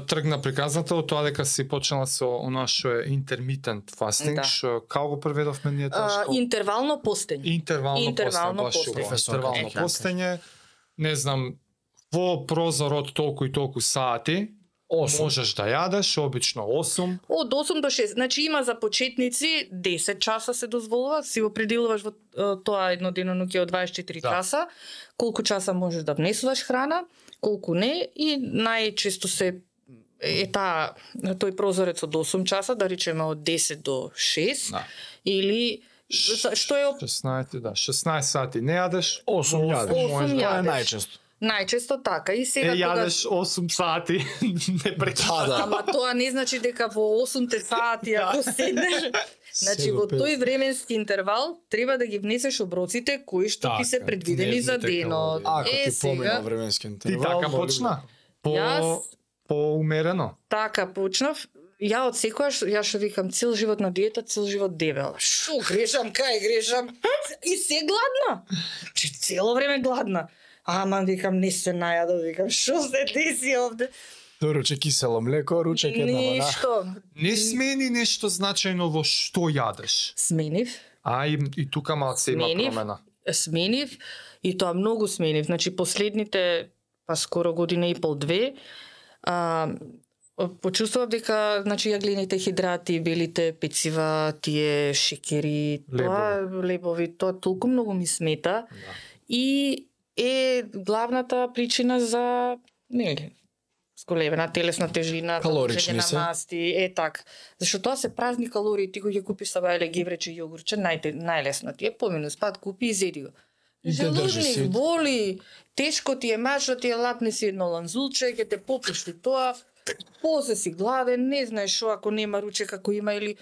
тргна приказната од тоа дека си почнала со оно што е intermittent fasting, Да. што како го преведовме ние тоа што интервално постење. интервално, интервално постење, баш постење. интервално каже. постење, не знам, во прозор од толку и толку сати, Осум. можеш да јадеш, обично 8, Од 8 до 6. Значи има за почетници 10 часа се дозволува, си го пределуваш во тоа еднодневно ќе од 24 Да. часа, колку часа можеш да внесуваш храна, колку не и најчесто се е таа тој прозорец од 8 часа, да речеме од 10 до 6 Да. или за- што е 16, да, 16 сати не јадеш, 8 јадеш. Осум Тоа е јадеш. најчесто. Најчесто така и е сега кога јадеш 8 сати, [LAUGHS] не. Да, да. Ама тоа не значи дека во 8 сати ако [LAUGHS] седнеш Значи во тој временски интервал треба да ги внесеш оброците кои што ти се Така, предвидени за денот. Ако е ти сега временски Ти интервал, така моли почна? По, Јас- поумерено. така почнав. Ја од секојаш, ја што викам цел живот на диета, цел живот дебел. Шо грешам, кај грешам? И се гладна. Че цело време гладна. Ама викам не се најадов, викам шо се деси овде? Доруче кисело млеко, ручек една вода. Ништо. Не смени нешто значајно во што јадеш. Сменив. А и, и тука малце има промена. сменив и тоа многу сменив. Значи последните па скоро година и пол две а, почувствував дека значи јаглините хидрати, белите пецива, тие шекери, тоа лебови, тоа толку многу ми смета Да. и е главната причина за нели сколевена телесна тежина, Калорични се. масти, е така. Зашто тоа се празни калории, ти го ќе купиш сабајле гиврече јогурче, најте, најлесно ти е, помину спад, купи и зеди го. И Желудник боли, тешко ти е машо, ти е лапне си едно ланзулче, ќе те попушти тоа, после си гладен, не знаеш шо ако нема ручек, ако има или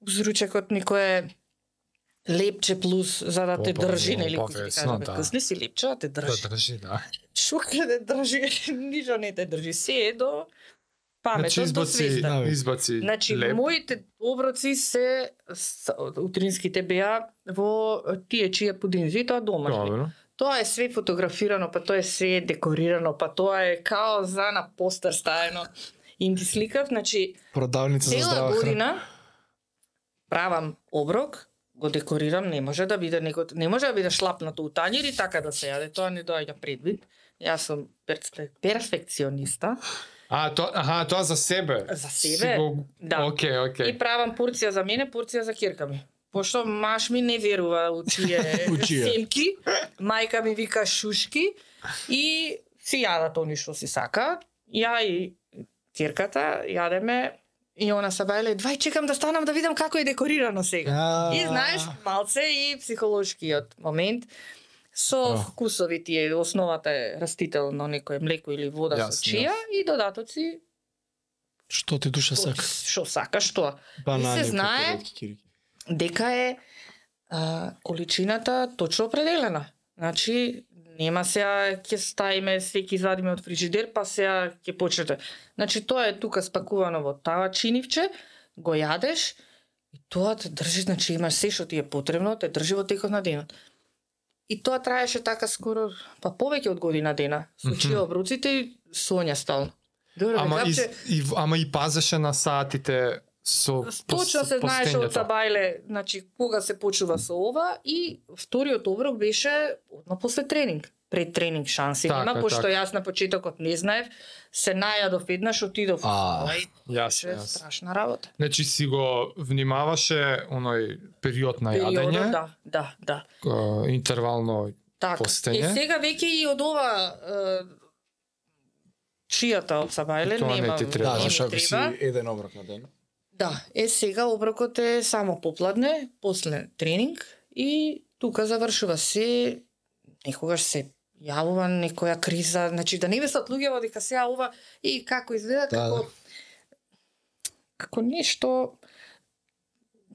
уз ручекот никое лепче плюс за да те држи, нели, опа, кој ќе ти весно, кажа, бе, да. късни си лепче, да те Да држи. држи, да. Ќе те држи, [LAUGHS] ништо не те држи, се е до паметот, Значи до избаци, свеста. избаци Значи, леп. моите оброци се утринските беа во тие чија пудинзи, тоа домашни. Добро. Тоа е све фотографирано, па тоа е све декорирано, па тоа е као за на постер ставено. Им ги сликав, значи, Продавница за цела храна. година правам оброк, го декорирам, не може да биде него, не може да биде шлапнато у тањер и така да се јаде, тоа не доаѓа предвид. Јас сум перфекциониста А, тоа, аха, тоа за себе. За себе, го... да. Океј, океј. и правам порција за мене, порција за кирка ми. Пошто маш ми не верува у тие [LAUGHS] семки, мајка ми вика шушки и си јадат они што си сака. Ја и кирката јадеме и она се бајле, двај чекам да станам да видам како е декорирано сега. А. И знаеш, малце и психолошкиот момент со А. вкусови тие, основата е растително некое млеко или вода Јасно, со чија и додатоци Што ти душа сака? што сакаш тоа. Банани, И се знае дека е а, количината точно определена. Значи, нема сега ќе ставиме се ќе извадиме од фрижидер, па сега ќе почнете. Значи, тоа е тука спакувано во тава чинивче, го јадеш и тоа те држи, значи имаш се што ти е потребно, те држи во текот на денот. И тоа траеше така скоро, па повеќе од година дена. Со Мгм. чија обруците и сонја стално. Добро, Ама, капче, из, и, ама и пазеше на сатите со Точно се знаеше од. Сабајле, значи кога се почува со ова и вториот оброк беше одма после тренинг. Пред тренинг шанси Така, нема, пошто така. јас на почетокот не знаев, се најадов еднаш, отидов. А, Јас, јас. страшна работа. Значи си го внимаваше оној период на Периодот, јадење, да, да, да. да. интервално Така. Постење. Е сега веќе и од ова е, чијата од Сабајле Тоа не нема. ти треба. Да, зашто ако си треба. еден оброк на ден. Да, е сега оброкот е само попладне, после тренинг и тука завршува се некогаш се јавува некоја криза, значи да не мислат луѓето дека сега ова и како изгледа Да, како како нешто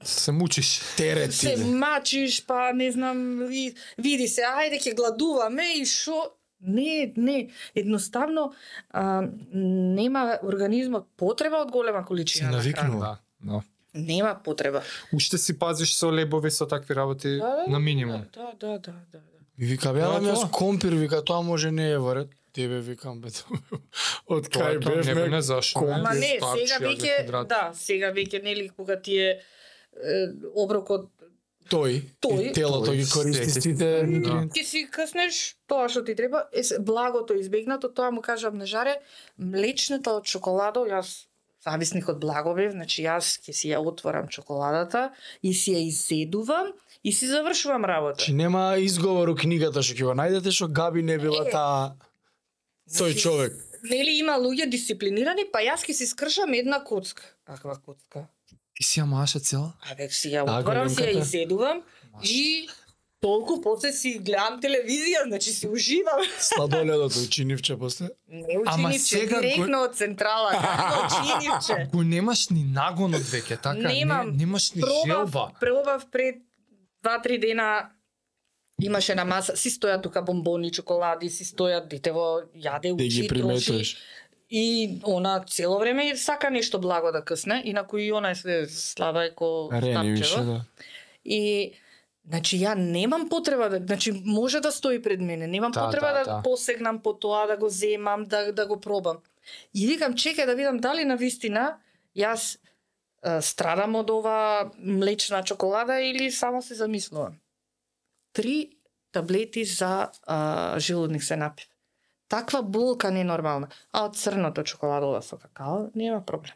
се мучиш. Терет се мачиш, па не знам, и, види се, ајде ќе гладуваме и шо Не, не, едноставно а, нема организмот потреба од голема количина на навикнува. храна. Да, да. Нема потреба. Уште си пазиш со лебови со такви работи на минимум. Да, да, да, да. да. И вика, бе, е ама јас компир, вика, тоа може не е варет. Тебе викам, бе, [LAUGHS] од Тоа кај е тоа, не, бевме, не зашо. компир. Ма не, сега веќе, да, сега веќе нели кога ти е е, оброкот тој, Тој. и телото Тој, ги користи сите Да. нутриенти. Ти си къснеш тоа што ти треба, е благото избегнато, тоа му кажам на жаре, млечната од чоколадо, јас зависник од благо бев, значи јас ќе си ја отворам чоколадата и си ја изедувам и си завршувам работа. Чи нема изговор у книгата што ќе го најдете што Габи не била Е. таа тој човек. Нели има луѓе дисциплинирани, па јас ќе си скршам една коцка. Каква коцка? Ти си ја маше цела? Абе, си ја А, отворам, си ја изедувам и толку после си гледам телевизија, значи си уживам. [LAUGHS] Сладоледото учинивче после. Не Ама учинивче, сега го- директно од централа, како [LAUGHS] учинивче. Го немаш ни нагонот веќе, така? Немам. Не, немаш ни Пробав, желба. пробав пред два-три дена имаше на маса, си стојат тука бомбони, чоколади, си стојат детево, јаде, Да ги учи, троши. И она цело време сака нешто благо да късне, инаку и она е све слаба е ко Рени више, стапчево. да. И Значи ја немам потреба да, значи може да стои пред мене, немам Да, потреба да, да, да. посегнам по тоа, да го земам, да да го пробам. И викам чекај да видам дали на вистина јас е, страдам од ова млечна чоколада или само се замислувам. Три таблети за а, желудник се напив. Таква болка ненормална. А од црното чоколадова со какао нема проблем.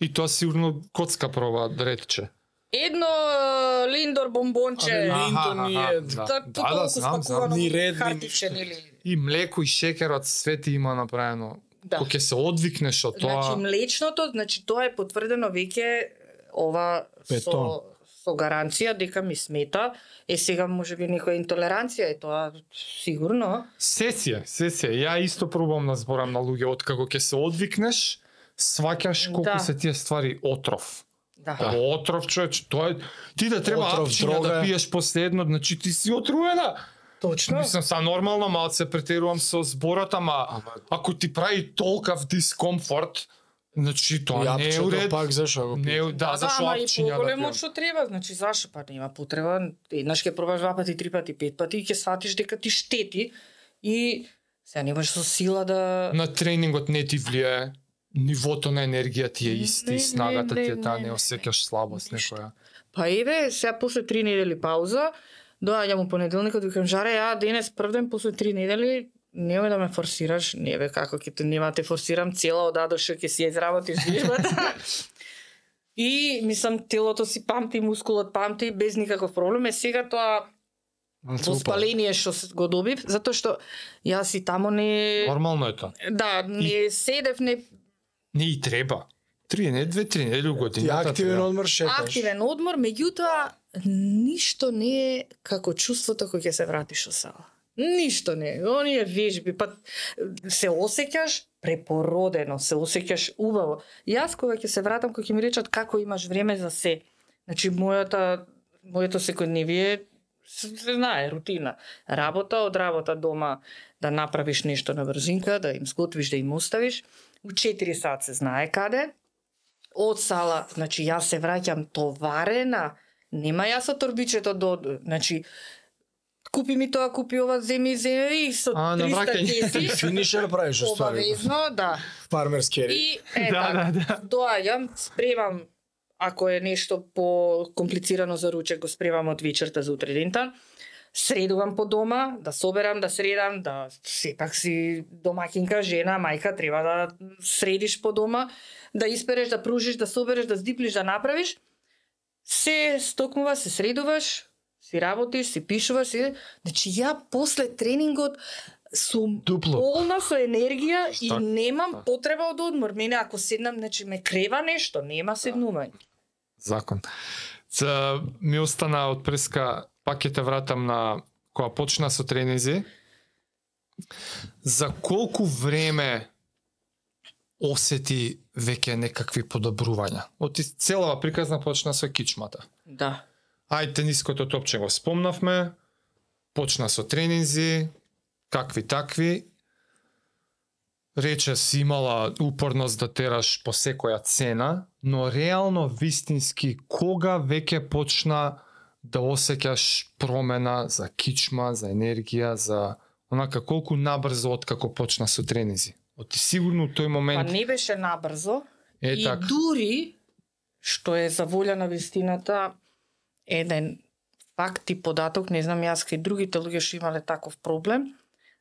И тоа сигурно коцка проба да ретче. Едно е, линдор бомбонче. Линто ни аха, е- да. Да, Да, да, толку знам, знам. Ни ред, ни хартиче, ништо. нели? И млеко и шекерот свети има направено. Да. Кога се одвикнеш од тоа, Значи млечното, значи тоа е потврдено веќе ова Бетон. со со гаранција дека ми смета. Е сега може би некоја интолеранција е тоа сигурно. сесија, сесија. Ја исто пробам да зборам на луѓе од како ќе се одвикнеш, сваќаш колку Да. се тие ствари отров. Да. Да. Отров човеч, тоа е ти да треба Отров, да пиеш последно, значи ти си отруена. Точно. Мислам са нормално малце претерувам со зборот, ама Ама ако ти прави толкав дискомфорт, значи тоа не е уред. пак зашо го Не е, да, зашо ама и апчиња да поголемо пиеш. што треба, значи зашо па нема потреба. Еднаш ќе пробаш два пати, три пати, пет пати и ќе сватиш дека ти штети и сега не можеш со сила да На тренингот не ти влијае, нивото на енергија ти е исти, Не, снагата не, ти е таа, не, не не. осеќаш слабост некоја. Па еве, сега после три недели пауза, доаѓам у понеделникот, викам жаре, ја денес прв ден после три недели, немој да ме форсираш, не бе како ќе те нема да те форсирам цела од А до Ш ќе си ја изработиш вижбата. И мислам телото си памти, мускулот памти без никаков проблем. Е сега тоа воспаление што се- го добив, затоа што јас и тамо не Нормално е тоа. да, не седев, не Не и треба. Три не, две, три недели у Ти годината. активен треба. одмор шеташ. активен одмор, меѓутоа ништо не е како чувството кога ќе се вратиш од сала. Ништо не е. Оние вежби, па се осеќаш препородено, се осеќаш убаво. Јас кога ќе се вратам, кога ќе ми речат како имаш време за се. Значи мојата моето секојдневие се знае рутина. Работа од работа дома да направиш нешто на брзинка, да им сготвиш, да им оставиш. У 4 сат се знае каде од сала, значи јас се враќам товарена, нема јас со торбичето до, значи купи ми тоа, купи ова, земи, земи и со А, на 300 враќање. кеси. [LAUGHS] Финишер правиш уствари. Обавезно, да. Фармерски ери. И е, Да, така, да, да. доаѓам, спремам ако е нешто по комплицирано за ручек, го спремам од вечерта за утре дента. Средувам по дома, да соберам, да средам, да сепак си домакинка, жена, мајка, треба да средиш по дома, да испереш, да пружиш, да собереш, да здиплиш, да направиш. Се стокнува, се средуваш, си работиш, си пишуваш, си... Значи ја после тренингот сум Дупло. полна со енергија и Така, немам така. потреба од одмор. Мене ако седнам, значи ме крева нешто, нема седнување. Закон. За, ми остана од преска, пак ќе те вратам на кога почна со тренинзи. За колку време осети веќе некакви подобрувања? Од и целава приказна почна со кичмата. Да. Ај тениското топче го спомнавме, почна со тренинзи, какви такви, рече си имала упорност да тераш по секоја цена, но реално вистински кога веќе почна да осеќаш промена за кичма, за енергија, за онака колку набрзо од како почна со тренизи. Оти сигурно тој Па момент не беше набрзо. е и така. дури, што е за волја на вистината, еден факт и податок, не знам јас кај другите луѓе што имале таков проблем,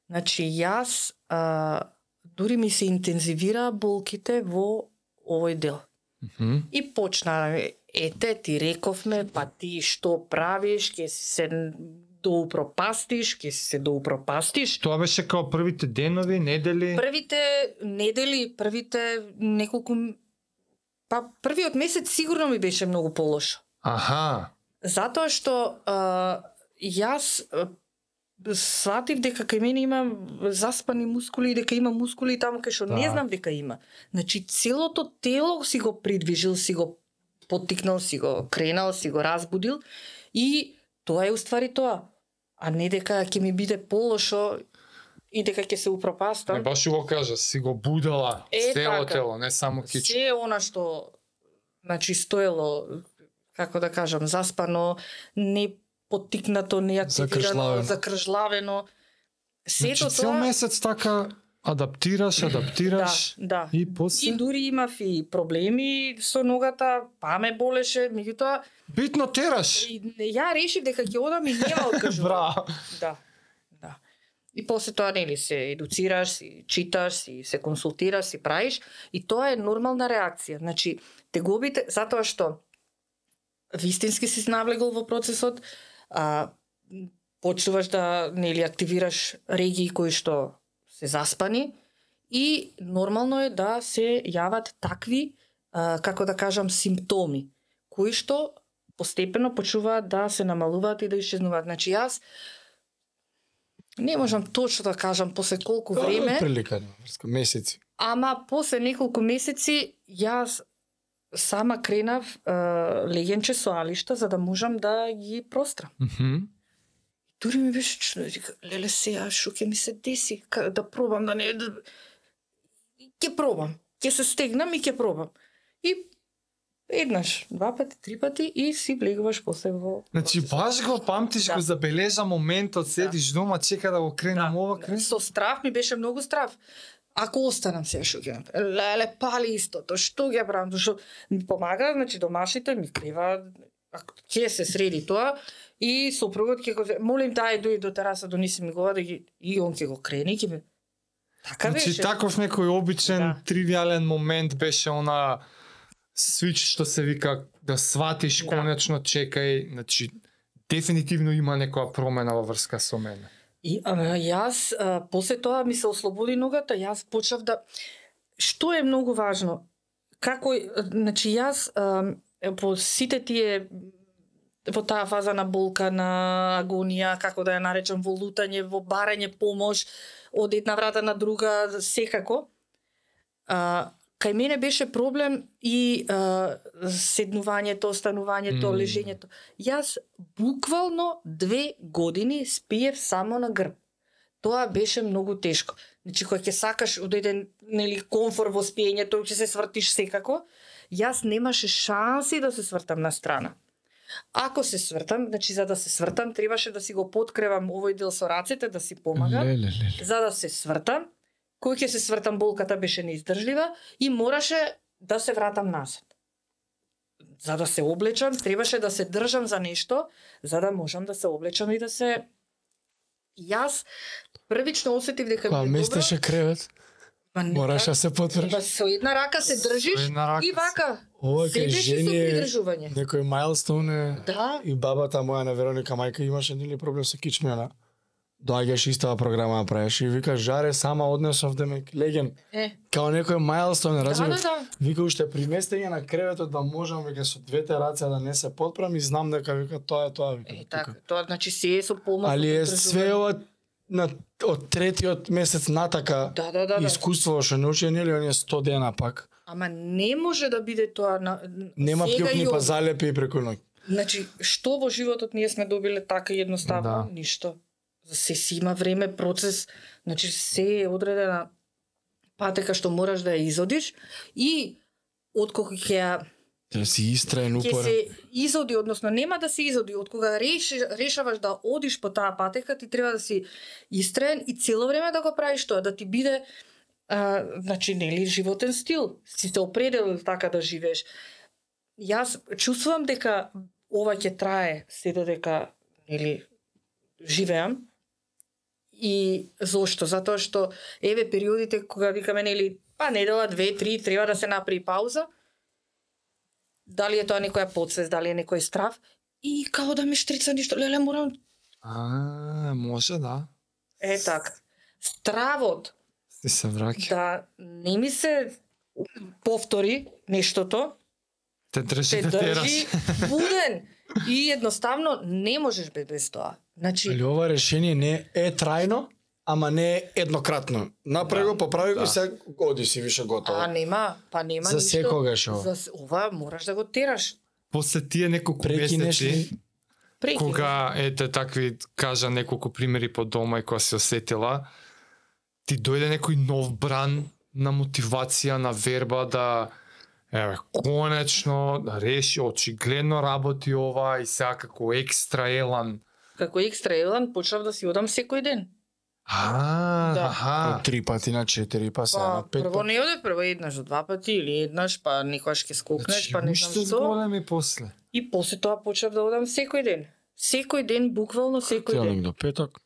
значи јас а, дури ми се интензивираа болките во овој дел. Мгм. И почна, ете, ти рековме, па ти што правиш, ќе си се доупропастиш, ќе си се доупропастиш. Тоа беше као првите денови, недели. Првите недели, првите неколку па првиот месец сигурно ми беше многу полошо. Аха. Затоа што а, јас сватив дека кај мене има заспани мускули и дека има мускули таму кај што не Да. знам дека има. Значи целото тело си го придвижил, си го поттикнал, си го кренал, си го разбудил и тоа е уствари тоа. А не дека ќе ми биде полошо и дека ќе се Не упропастам. баш го кажа, си го будала Е, цело така. тело, не само кич. Се она што значи стоело како да кажам заспано, не поттикнато, не активирано, Закржлавено. закржлавено. Сето Значи цел тоа месец така адаптираш, адаптираш Да, да. и после И дури имав и проблеми со ногата, па ме болеше, меѓутоа битно тераш. и ја решив дека ќе одам и нема [LAUGHS] откажувам. Браво. Да, да. И после тоа нели се едуцираш, си читаш, си се консултираш, си правиш и тоа е нормална реакција. Значи, тегобите затоа што вистински си навлегол во процесот, а почнуваш да нели активираш регии кои што се заспани и нормално е да се јават такви а, како да кажам симптоми кои што постепено почнуваат да се намалуваат и да исчезнуваат. Значи јас не можам точно да кажам после колку време, Прилика, месеци. ама после неколку месеци јас сама кренав е, легенче со алишта за да можам да ги прострам. Мгм. Дури ми беше чудно, вика, леле сега што ќе ми се деси, Ка- да пробам да не да... Ќе пробам. Ќе се стегнам и ќе пробам. И еднаш, два пати, три пати и си влегуваш после во Значи баш го памтиш, Да. го забележа моментот, седиш дома, чека да го кренам ова крен. Со страв ми беше многу страв. Ако останам сега што ќе? Леле, пали истото, што ќе правам? Ми помага, значи домашните ми крива, ако ќе се среди тоа и сопругот ќе го молим дај дојди до тераса донеси ми го да ги и он ќе го крени ќе Така Значи беше. таков некој обичен Да. тривиален момент беше она свич што се вика да сватиш Да. конечно чекај, значи дефинитивно има некоја промена во врска со мене. И а, јас а, после тоа ми се ослободи ногата, јас почнав да што е многу важно. Како значи јас а, по сите тие во таа фаза на болка, на агонија, како да ја наречам, во лутање, во барање помош од една врата на друга, секако. А, кај мене беше проблем и а, седнувањето, останувањето, Мм. лежењето. Јас буквално две години спиев само на грб. Тоа беше многу тешко. Значи, кога ќе сакаш од еден нели, комфор во спиењето, ќе се свртиш секако, јас немаше шанси да се свртам на страна. Ако се свртам, значи за да се свртам, требаше да си го подкревам овој дел со рацете, да си помагам Леле, леле. за да се свртам, кој ќе се свртам болката беше неиздржлива и мораше да се вратам назад. За да се облечам, требаше да се држам за нешто, за да можам да се облечам и да се Јас првично осетив дека Кога добро. местеше кревет, Па не мораш така. да се потврдиш. Па со една рака се држиш рака и вака. Ова кај жени е придржување. некој мајлстоун е Да, и бабата моја на Вероника мајка имаше нели проблем со кичмена. Доаѓаш истава програма да правиш и вика жаре сама однесов демек леген е. као некој мајлстоун Да, разбира. да, да. Вика уште при местење на креветот да можам вика со двете раце да не се потпрам и знам дека вика тоа е тоа вика. Е, така, тоа значи се е со помош. Али е све ова на од третиот месец натака Да, да, да, да. искуство што научи нели оние 100 дена пак. Ама не може да биде тоа на Нема пјукни па залепи преку ноќ. Значи, што во животот ние сме добиле така едноставно? Да. Ништо. За се си има време, процес, значи се е одредена патека што мораш да ја изодиш и откога ќе ја Да си истраен ќе упорен. се изоди, односно нема да се изоди, од кога реши, решаваш да одиш по таа патека, ти треба да си истраен и цело време да го правиш тоа, да ти биде а, значи нели животен стил. Си се определил така да живееш. Јас чувствувам дека ова ќе трае се додека нели живеам. И зошто? Затоа што еве периодите кога викаме нели па недела, две, три, треба да се направи пауза. Дали е тоа некоја подсвест, дали е некој страв и као да ми штрица ништо, леле морам А, може да. е така. Стравот Ти се враќа. да не ми се повтори нештото, Те држи те да тераш. држи буден и едноставно не можеш бе без тоа. Значи, Али ова решение не е трајно, ама не е еднократно. Направи го, поправи го да. и сега оди си више готово. а нема, па нема За ништо. секогаш ова. За ова мораш да го тераш. После тие неколку Прекинеш месеци, ли? Преки. кога ете такви кажа неколку примери по дома и кога се осетила, ти дојде некој нов бран на мотивација, на верба да еве конечно да реши очигледно работи ова и сега како екстра елан. Како екстра елан почнав да си одам секој ден. А, Да. аха. Три пати на четири, па сега Па, на пет прво не оде, прво еднаш до два пати или еднаш, па никогаш ќе скокнеш, па не знам што. зголеми после. И после тоа почнав да одам секој ден. Секој ден, буквално секој ден. До петок.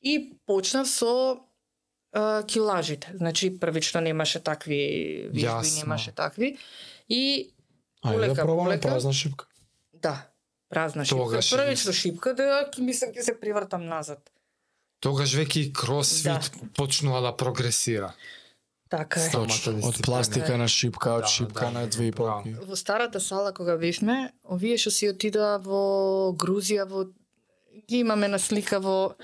И почнав со а, килажите. Значи првично немаше такви Јасно. немаше такви. И Ајде да Полека, пробаме полека. празна шипка. да, празна шипка. Тогаш е Првично шипка да ќе мислам ќе се привртам назад. Тогаш веќе и кросфит Да. почнува да прогресира. Така е. Точно. Од пластика на шипка, од Да, шипка да, на две и полки. Во старата сала кога бевме, овие што си отидоа во Грузија, во ги имаме на слика во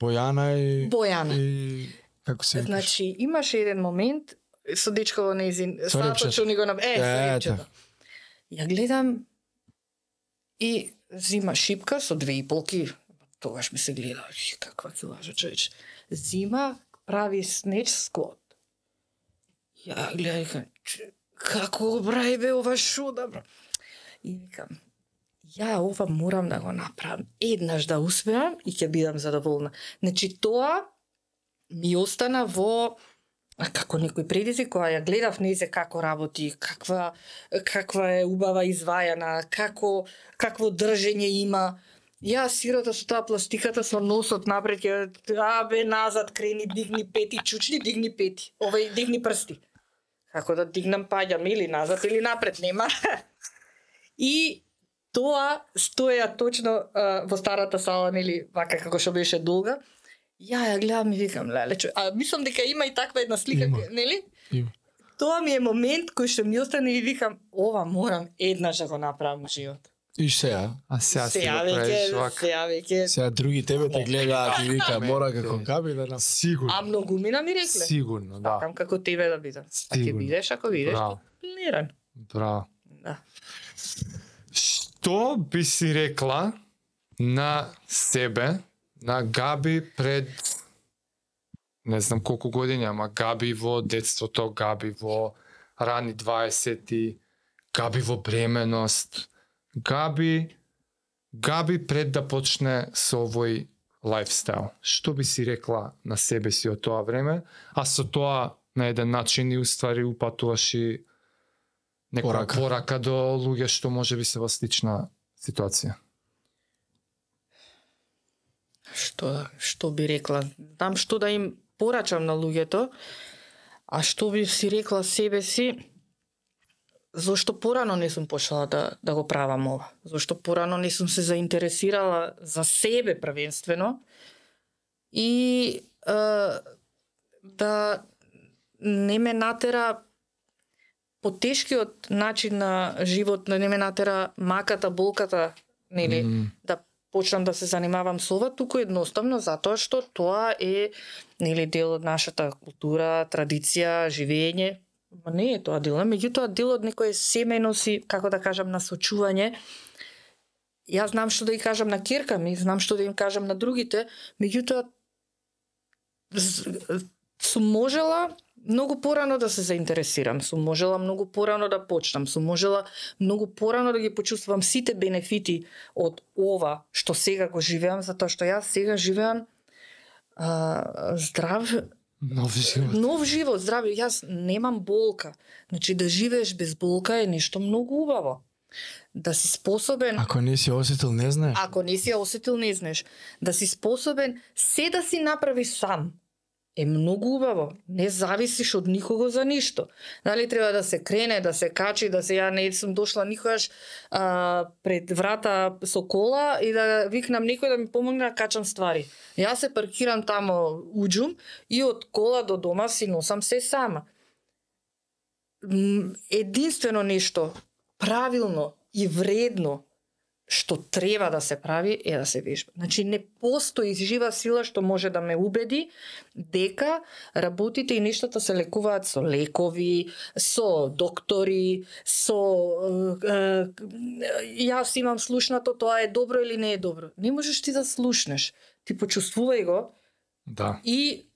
Бојана и Бојана. и како се? Значи, имаше еден момент со дечко во репчето. што ни го наб... Е, Ете. репчето. Ја гледам и зима шипка со две и полки. Тогаш ми се гледа, каква каква лажа човеч. Зима прави снеч склот. Ја гледам како го прави бе ова шуда, бра? И викам, ја ова морам да го направам. Еднаш да успеам и ќе бидам задоволна. Значи тоа ми остана во како некој предизвик која ја гледав незе како работи, каква каква е убава извајана, како какво држење има. Ја сирата со таа пластиката со носот напред ќе абе назад крени дигни пети чучни дигни пети. Овај дигни прсти. Како да дигнам паѓам или назад или напред нема. [LAUGHS] И тоа стоја точно а, во старата сала, нели, вака како што беше долга. Ја ја гледам и викам, леле, чо... а мислам дека има и таква една слика, Има. нели? Има. Тоа ми е момент кој што ми остане и викам, ова морам еднаш да го направам во живот. И сега, А сега си го правиш вака. сега веќе. сега други тебе те гледаат и вика мора како габи да нас. Сигурно. А многумина ми рекле. Сигурно, да. Сакам како тебе да бидам. А ќе бидеш ако бидеш, Браво. планиран. Браво. Да. Што би си рекла на себе, на Габи пред не знам колку години, ама Габи во детството, Габи во рани 20-ти, Габи во бременост, Габи Габи пред да почне со овој лайфстайл. Што би си рекла на себе си од тоа време, а со тоа на еден начин и уствари упатуваш и некоја Порака. порака, до луѓе што може би се во слична ситуација. Што, што би рекла? Знам што да им порачам на луѓето, а што би си рекла себе си, зошто порано не сум почела да, да го правам ова? Зошто порано не сум се заинтересирала за себе првенствено и е, да не ме натера потешкиот начин на живот, не ме натера маката, болката, нели, Мм. да почнам да се занимавам со ова, туку едноставно затоа што тоа е нели дел од нашата култура, традиција, живење. Ма не е тоа дел, меѓутоа дел од некое семено си, како да кажам, насочување Јас знам што да ја кажам на керка ми, знам што да им кажам на другите, меѓутоа сум можела многу порано да се заинтересирам, сум можела многу порано да почнам, сум можела многу порано да ги почувствувам сите бенефити од ова што сега го живеам, затоа што јас сега живеам а, здрав Нов живот. нов живот, здраве, јас немам болка. Значи да живееш без болка е нешто многу убаво. Да си способен, Ако не си осетил, не знаеш. ако не си осетил, не знаеш, да си способен се да си направиш сам е многу убаво. Не зависиш од никого за ништо. Дали треба да се крене, да се качи, да се ја не сум дошла никогаш а, пред врата со кола и да викнам некој да ми помогне да качам ствари. Јас се паркирам тамо уџум и од кола до дома си носам се сама. Единствено нешто правилно и вредно што треба да се прави е да се вежба. Значи не постои жива сила што може да ме убеди дека работите и нештата се лекуваат со лекови, со доктори, со е, е, јас имам слушнато тоа е добро или не е добро. Не можеш ти да слушнеш. Ти почувствувај го Да. и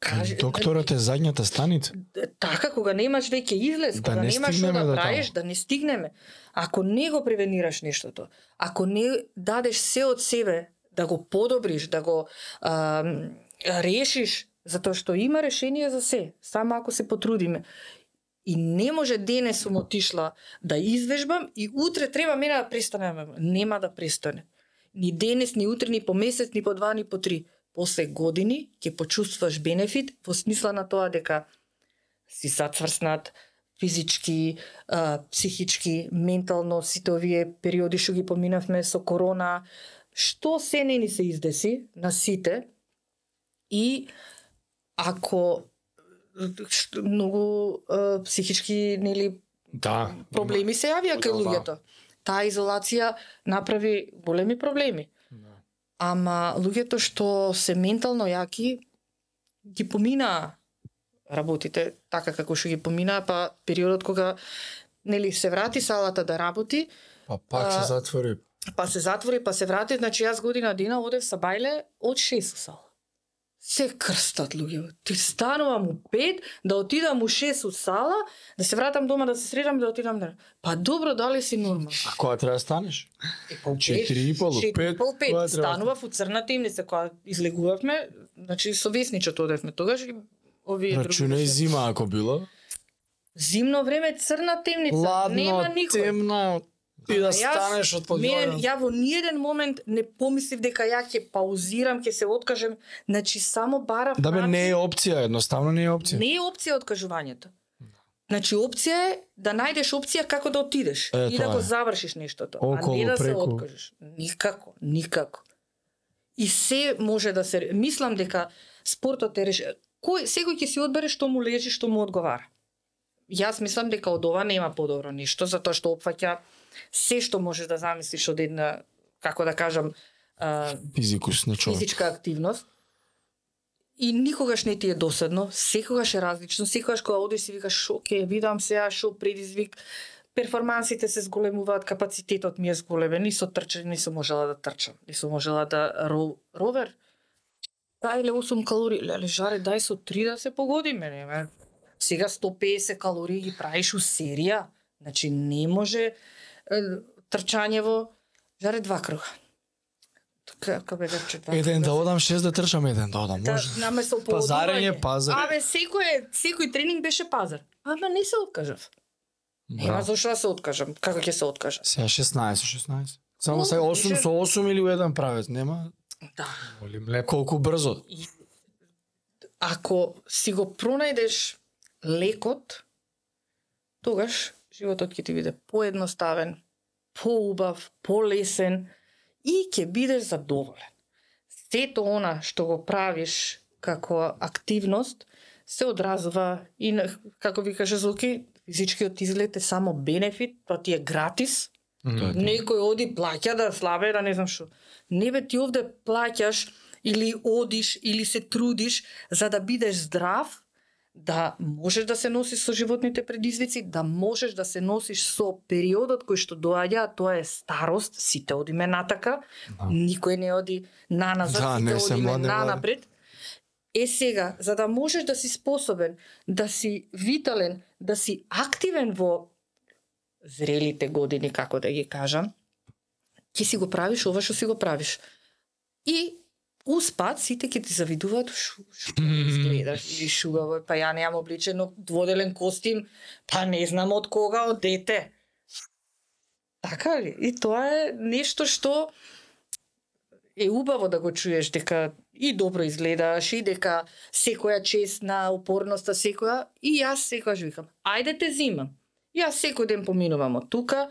кажи Докторот е задњата станица. така кога немаш веќе излез, Да кога не немаш што да до правиш, да не стигнеме. Ако не го превенираш нештото, ако не дадеш се од себе да го подобриш, да го а, решиш, затоа што има решение за се, само ако се потрудиме. И не може денес сум отишла да извежбам и утре треба мене да престане. Нема да престане. Ни денес, ни утре, ни по месец, ни по два, ни по три. После години ќе почувствуваш бенефит во смисла на тоа дека си зацврснат физички, а, психички, ментално, сите овие периоди што ги поминавме со корона, што се не ни се издеси на сите и ако многу а, психички нели Да. проблеми се јавија кај Да. луѓето. Таа изолација направи големи проблеми. Ама луѓето што се ментално јаки ги поминаа работите така како што ги поминаа, па периодот кога нели се врати салата да работи, Па пак се затвори. па се затвори, па се врати, значи јас година дена одев са бајле од 6 сала. Се крстат луѓе. Ти станувам у 5, да отидам у 6 у сала, да се вратам дома да се средам и да отидам да... Па добро, дали си нормално? А кога треба да станеш? Е, па, Четири и пол, четири пет, и пол, пет. кога треба да Станував у црна темница, кога излегувавме, значи со весничот одевме тогаш и овие Рачунај други. зима ако било. Зимно време црна темница, Ладно, нема никој. темно. Ама да станеш од подјавен. ја во ниеден момент не помислив дека ја ќе паузирам, ќе се откажем, значи само барав Да бе, не е опција, едноставно не е опција. Не е опција откажувањето. Значи опција е да најдеш опција како да отидеш Е, и да го е. завршиш нештото, а Околу, не да се преку. откажеш. Никако, никако. И се може да се мислам дека спортот е реш... кој секој ќе си одбере што му лежи, што му одговара. Јас мислам дека од ова нема подобро ништо, затоа што опфаќа се што можеш да замислиш од една, како да кажам, а, Физикус, не човек. физичка активност и никогаш не ти е досадно, секогаш е различно, секогаш кога одиш си викаш шо ќе видам сега шо предизвик, перформансите се зголемуваат, капацитетот ми е зголемен, ни со трчање не сум можела да трчам, не сум можела да ро, ровер. Дајле 8 калории, леле жаре, дај со 3 да се погодиме, не ме. Сега 150 калории ги правиш у серија, значи не може е, трчањево, жаре два круга. Како бе рече два Еден да одам, шест да трчам, еден да одам. Да, Може. наместо Пазарење, пазар. Абе, секој, секој тренинг беше пазар. Ама не се откажав. Нема Браво. зашто да се откажам. Како ќе се откажам? Сега 16, 16. Само сега 8 више. со 8 или еден правец, нема Да. Волим леп. колку брзо. И, ако си го пронајдеш лекот, тогаш животот ќе ти биде поедноставен, поубав, полесен и ќе бидеш задоволен. Сето она што го правиш како активност се одразува и на, како ви каже Зуки, физичкиот изглед е само бенефит, тоа ти е гратис, ти е. Некој оди плаќа да слабе, да не знам што. Не бе ти овде плаќаш или одиш или се трудиш за да бидеш здрав, да можеш да се носиш со животните предизвици, да можеш да се носиш со периодот кој што доаѓа, тоа е старост, сите одиме натака, Да. никој не оди наназад, Да, сите одиме млади, млади. нанапред. Е сега, за да можеш да си способен, да си витален, да си активен во зрелите години, како да ги кажам, ќе си го правиш ова што си го правиш. И успат сите ќе ти завидуваат шу, [LAUGHS] шу изгледаш и шугаво, па ја немам обличено дводелен костим, па не знам од кога, од дете. Така ли? И тоа е нешто што е убаво да го чуеш дека и добро изгледаш и дека секоја чест на упорноста секоја и јас секогаш викам ајде те зимам. Јас секој ден поминувам од тука,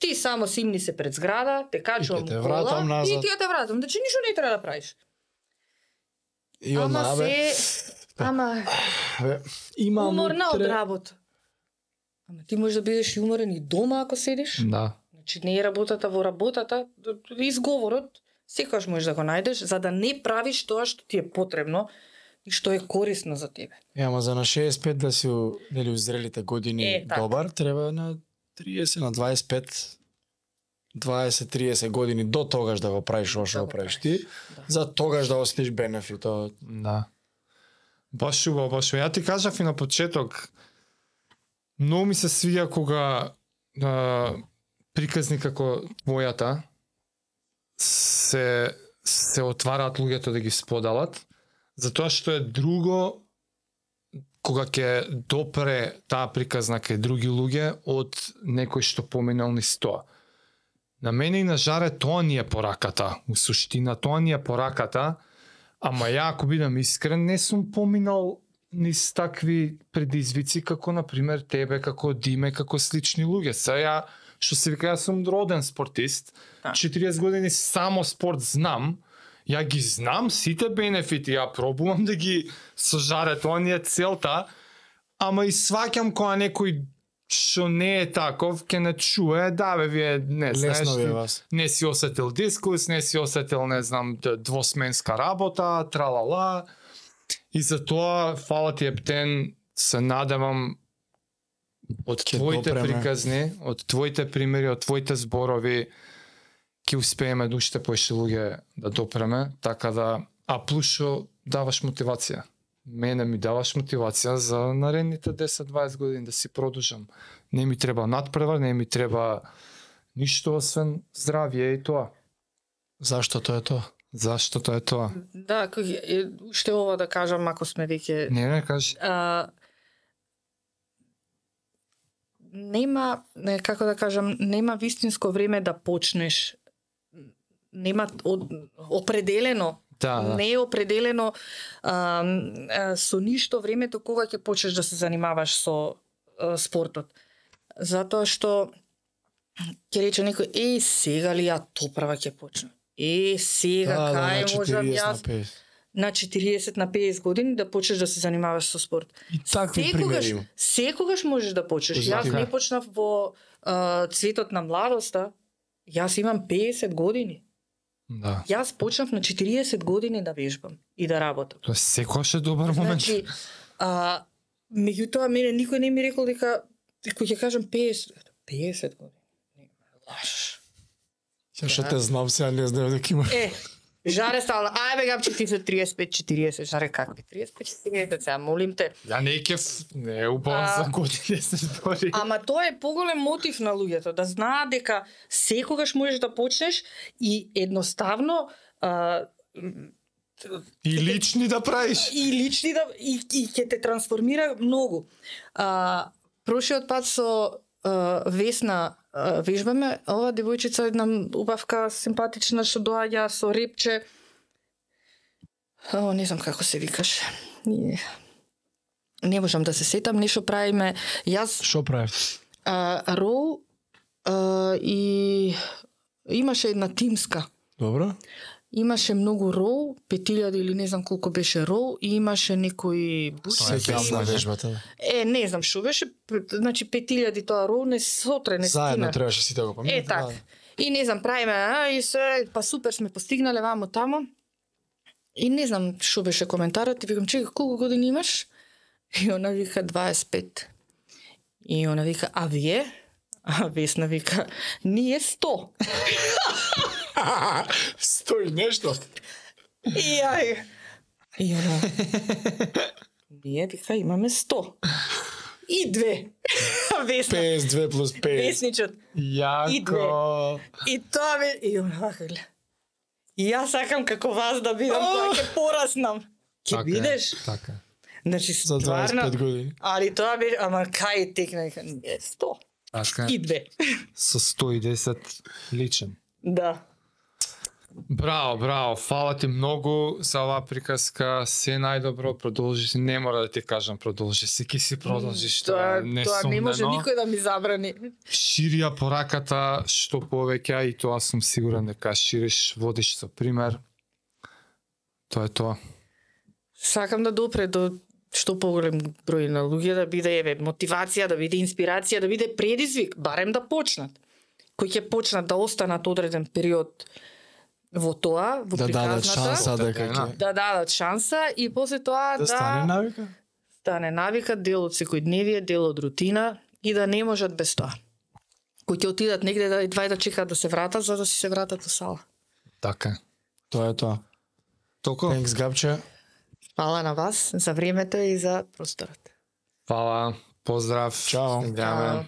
ти само симни се пред зграда, те качувам кола и ти ја те вратам. Значи ништо не треба да правиш. И Ама одма, бе, се ама бе, имам уморна од утре- работа. Ама ти можеш да бидеш и уморен и дома ако седиш. Да. Значи не е работата во работата, изговорот секогаш можеш да го најдеш за да не правиш тоа што ти е потребно и што е корисно за тебе. Е, ама за на 65 да си у, нели, узрелите години Е, така. добар, треба на 30, на 25 20-30 години до тогаш да го правиш ова што Да го правиш ти, Да. за тогаш да осетиш бенефит од Да. Баш убаво, баш. Ја ти кажав и на почеток, многу ми се свија кога а, приказни како твојата се се отвараат луѓето да ги споделат, затоа што е друго кога ќе допре таа приказна кај други луѓе од некој што поминал низ тоа. На мене и на Жаре тоа ни е пораката. У суштина тоа ни е пораката, ама ја ако бидам искрен не сум поминал низ такви предизвици како на пример тебе, како Диме, како слични луѓе. Се ја што се вика јас сум роден спортист. Да. 40 години само спорт знам. Ја ги знам сите бенефити, ја пробувам да ги со Жаре, тоа ни е целта, ама и сваќам кога некој што не е таков, ќе не чуе, да бе, вие не знаеш, не си осетил дискус, не си осетил, не знам, двосменска работа, тралала. И за тоа, фала ти Ептен, се надевам од Ќе твоите допреме. приказни, од твоите примери, од твоите зборови, ќе успееме да уште поише луѓе да допреме, така да, а плюс што даваш мотивација. Мене ми даваш мотивација за наредните 10-20 години да си продолжам. Не ми треба надпревар, не ми треба ништо освен здравје и тоа. Зашто тоа е тоа? Зашто тоа е тоа? Да, кој, уште ова да кажам ако сме веќе Не, не кажи. а, нема, не, како да кажам, нема вистинско време да почнеш. Нема од, определено Да, да. не е определено а, а, со ништо времето кога ќе почнеш да се занимаваш со а, спортот. Затоа што ќе рече некој, е, сега ли ја топрава ќе почнам? Е, сега, Да, да, кај на можам 40 јас на 50. на 40 на 50 години да почнеш да се занимаваш со спорт. И такви примери има. секогаш можеш да почнеш. Јас не почнав во а, цветот на младоста. Јас имам 50 години. Да. Јас почнав на 40 години да вежбам и да работам. Тоа секогаш е добар момент. Значи, а, меѓутоа мене никој не ми рекол дека кој ќе кажам 50 50 години. Не, лаш. Ја што те знам сега не знам дека имаш. Е, Жаре стално, ајде гапче ти се 35 40, жаре какви 35 40, сега молим те. Ја не е кеф, не е убаво А, за години [LAUGHS] се збори. Ама тоа е поголем мотив на луѓето, да знаат дека секогаш можеш да почнеш и едноставно а, И лични да правиш. и лични да и, и ќе те трансформира многу. А, прошиот пат со Весна вежбаме, ова девојчица една убавка симпатична што доаѓа со репче. О, не знам како се викаш. Не, не можам да се сетам, нешто правиме. Јас Што правев? а, рол а, и имаше една тимска. Добро? Имаше многу рол, 5000 или не знам колку беше рол и имаше некои Тоа бучи. е Се вежбата. Е, не знам што беше, значи 5000 тоа рол не сотре не Заедно стина. требаше сите да го поминете. Е, така. И не знам, правиме, а, и се, па супер сме постигнале вамо тамо. И не знам што беше коментарот, и викам, чекай, колку години имаш? И она вика 25. И она вика, а вие? А Весна вика, ние 100. [LAUGHS] Стои нешто. И ја И она, ние вика имаме 100. И две. [LAUGHS] Весна, 52 плюс 5. Весничот. Јако. И тоа ме... И она вака гледа. И јас сакам како вас да бидам, кога ќе пораснам. Ќе Така е, бидеш? Така. Значи, За стварно... 25 години. Али тоа беше, ама кај текна, не, 100. Така И две. Со 110 личен. Да. Браво, браво. Фала ти многу за оваа приказка. Се најдобро, продолжи си. Не мора да ти кажам продолжи си, ки си продолжиш. Тоа, не тоа не може сумнено. никој да ми забрани. Ширија пораката што повеќе и тоа сум сигурен дека шириш, водиш со пример. Тоа е тоа. Сакам да допре до што поголем број на луѓе да биде еве мотивација, да биде инспирација, да биде предизвик, барем да почнат. Кои ќе почнат да останат одреден период во тоа, во Да дадат приказната, шанса дека е, ќе да дадат шанса и после тоа да стане навика. стане навика, дел од секојдневие, дел од рутина и да не можат без тоа. Кои ќе отидат негде да едва да чекаат да се вратат за да си се вратат во сала. Така. Тоа е тоа. Толку. Thanks Габче. Фала на вас за времето и за просторот. Фала. Поздрав. Чао. Чао.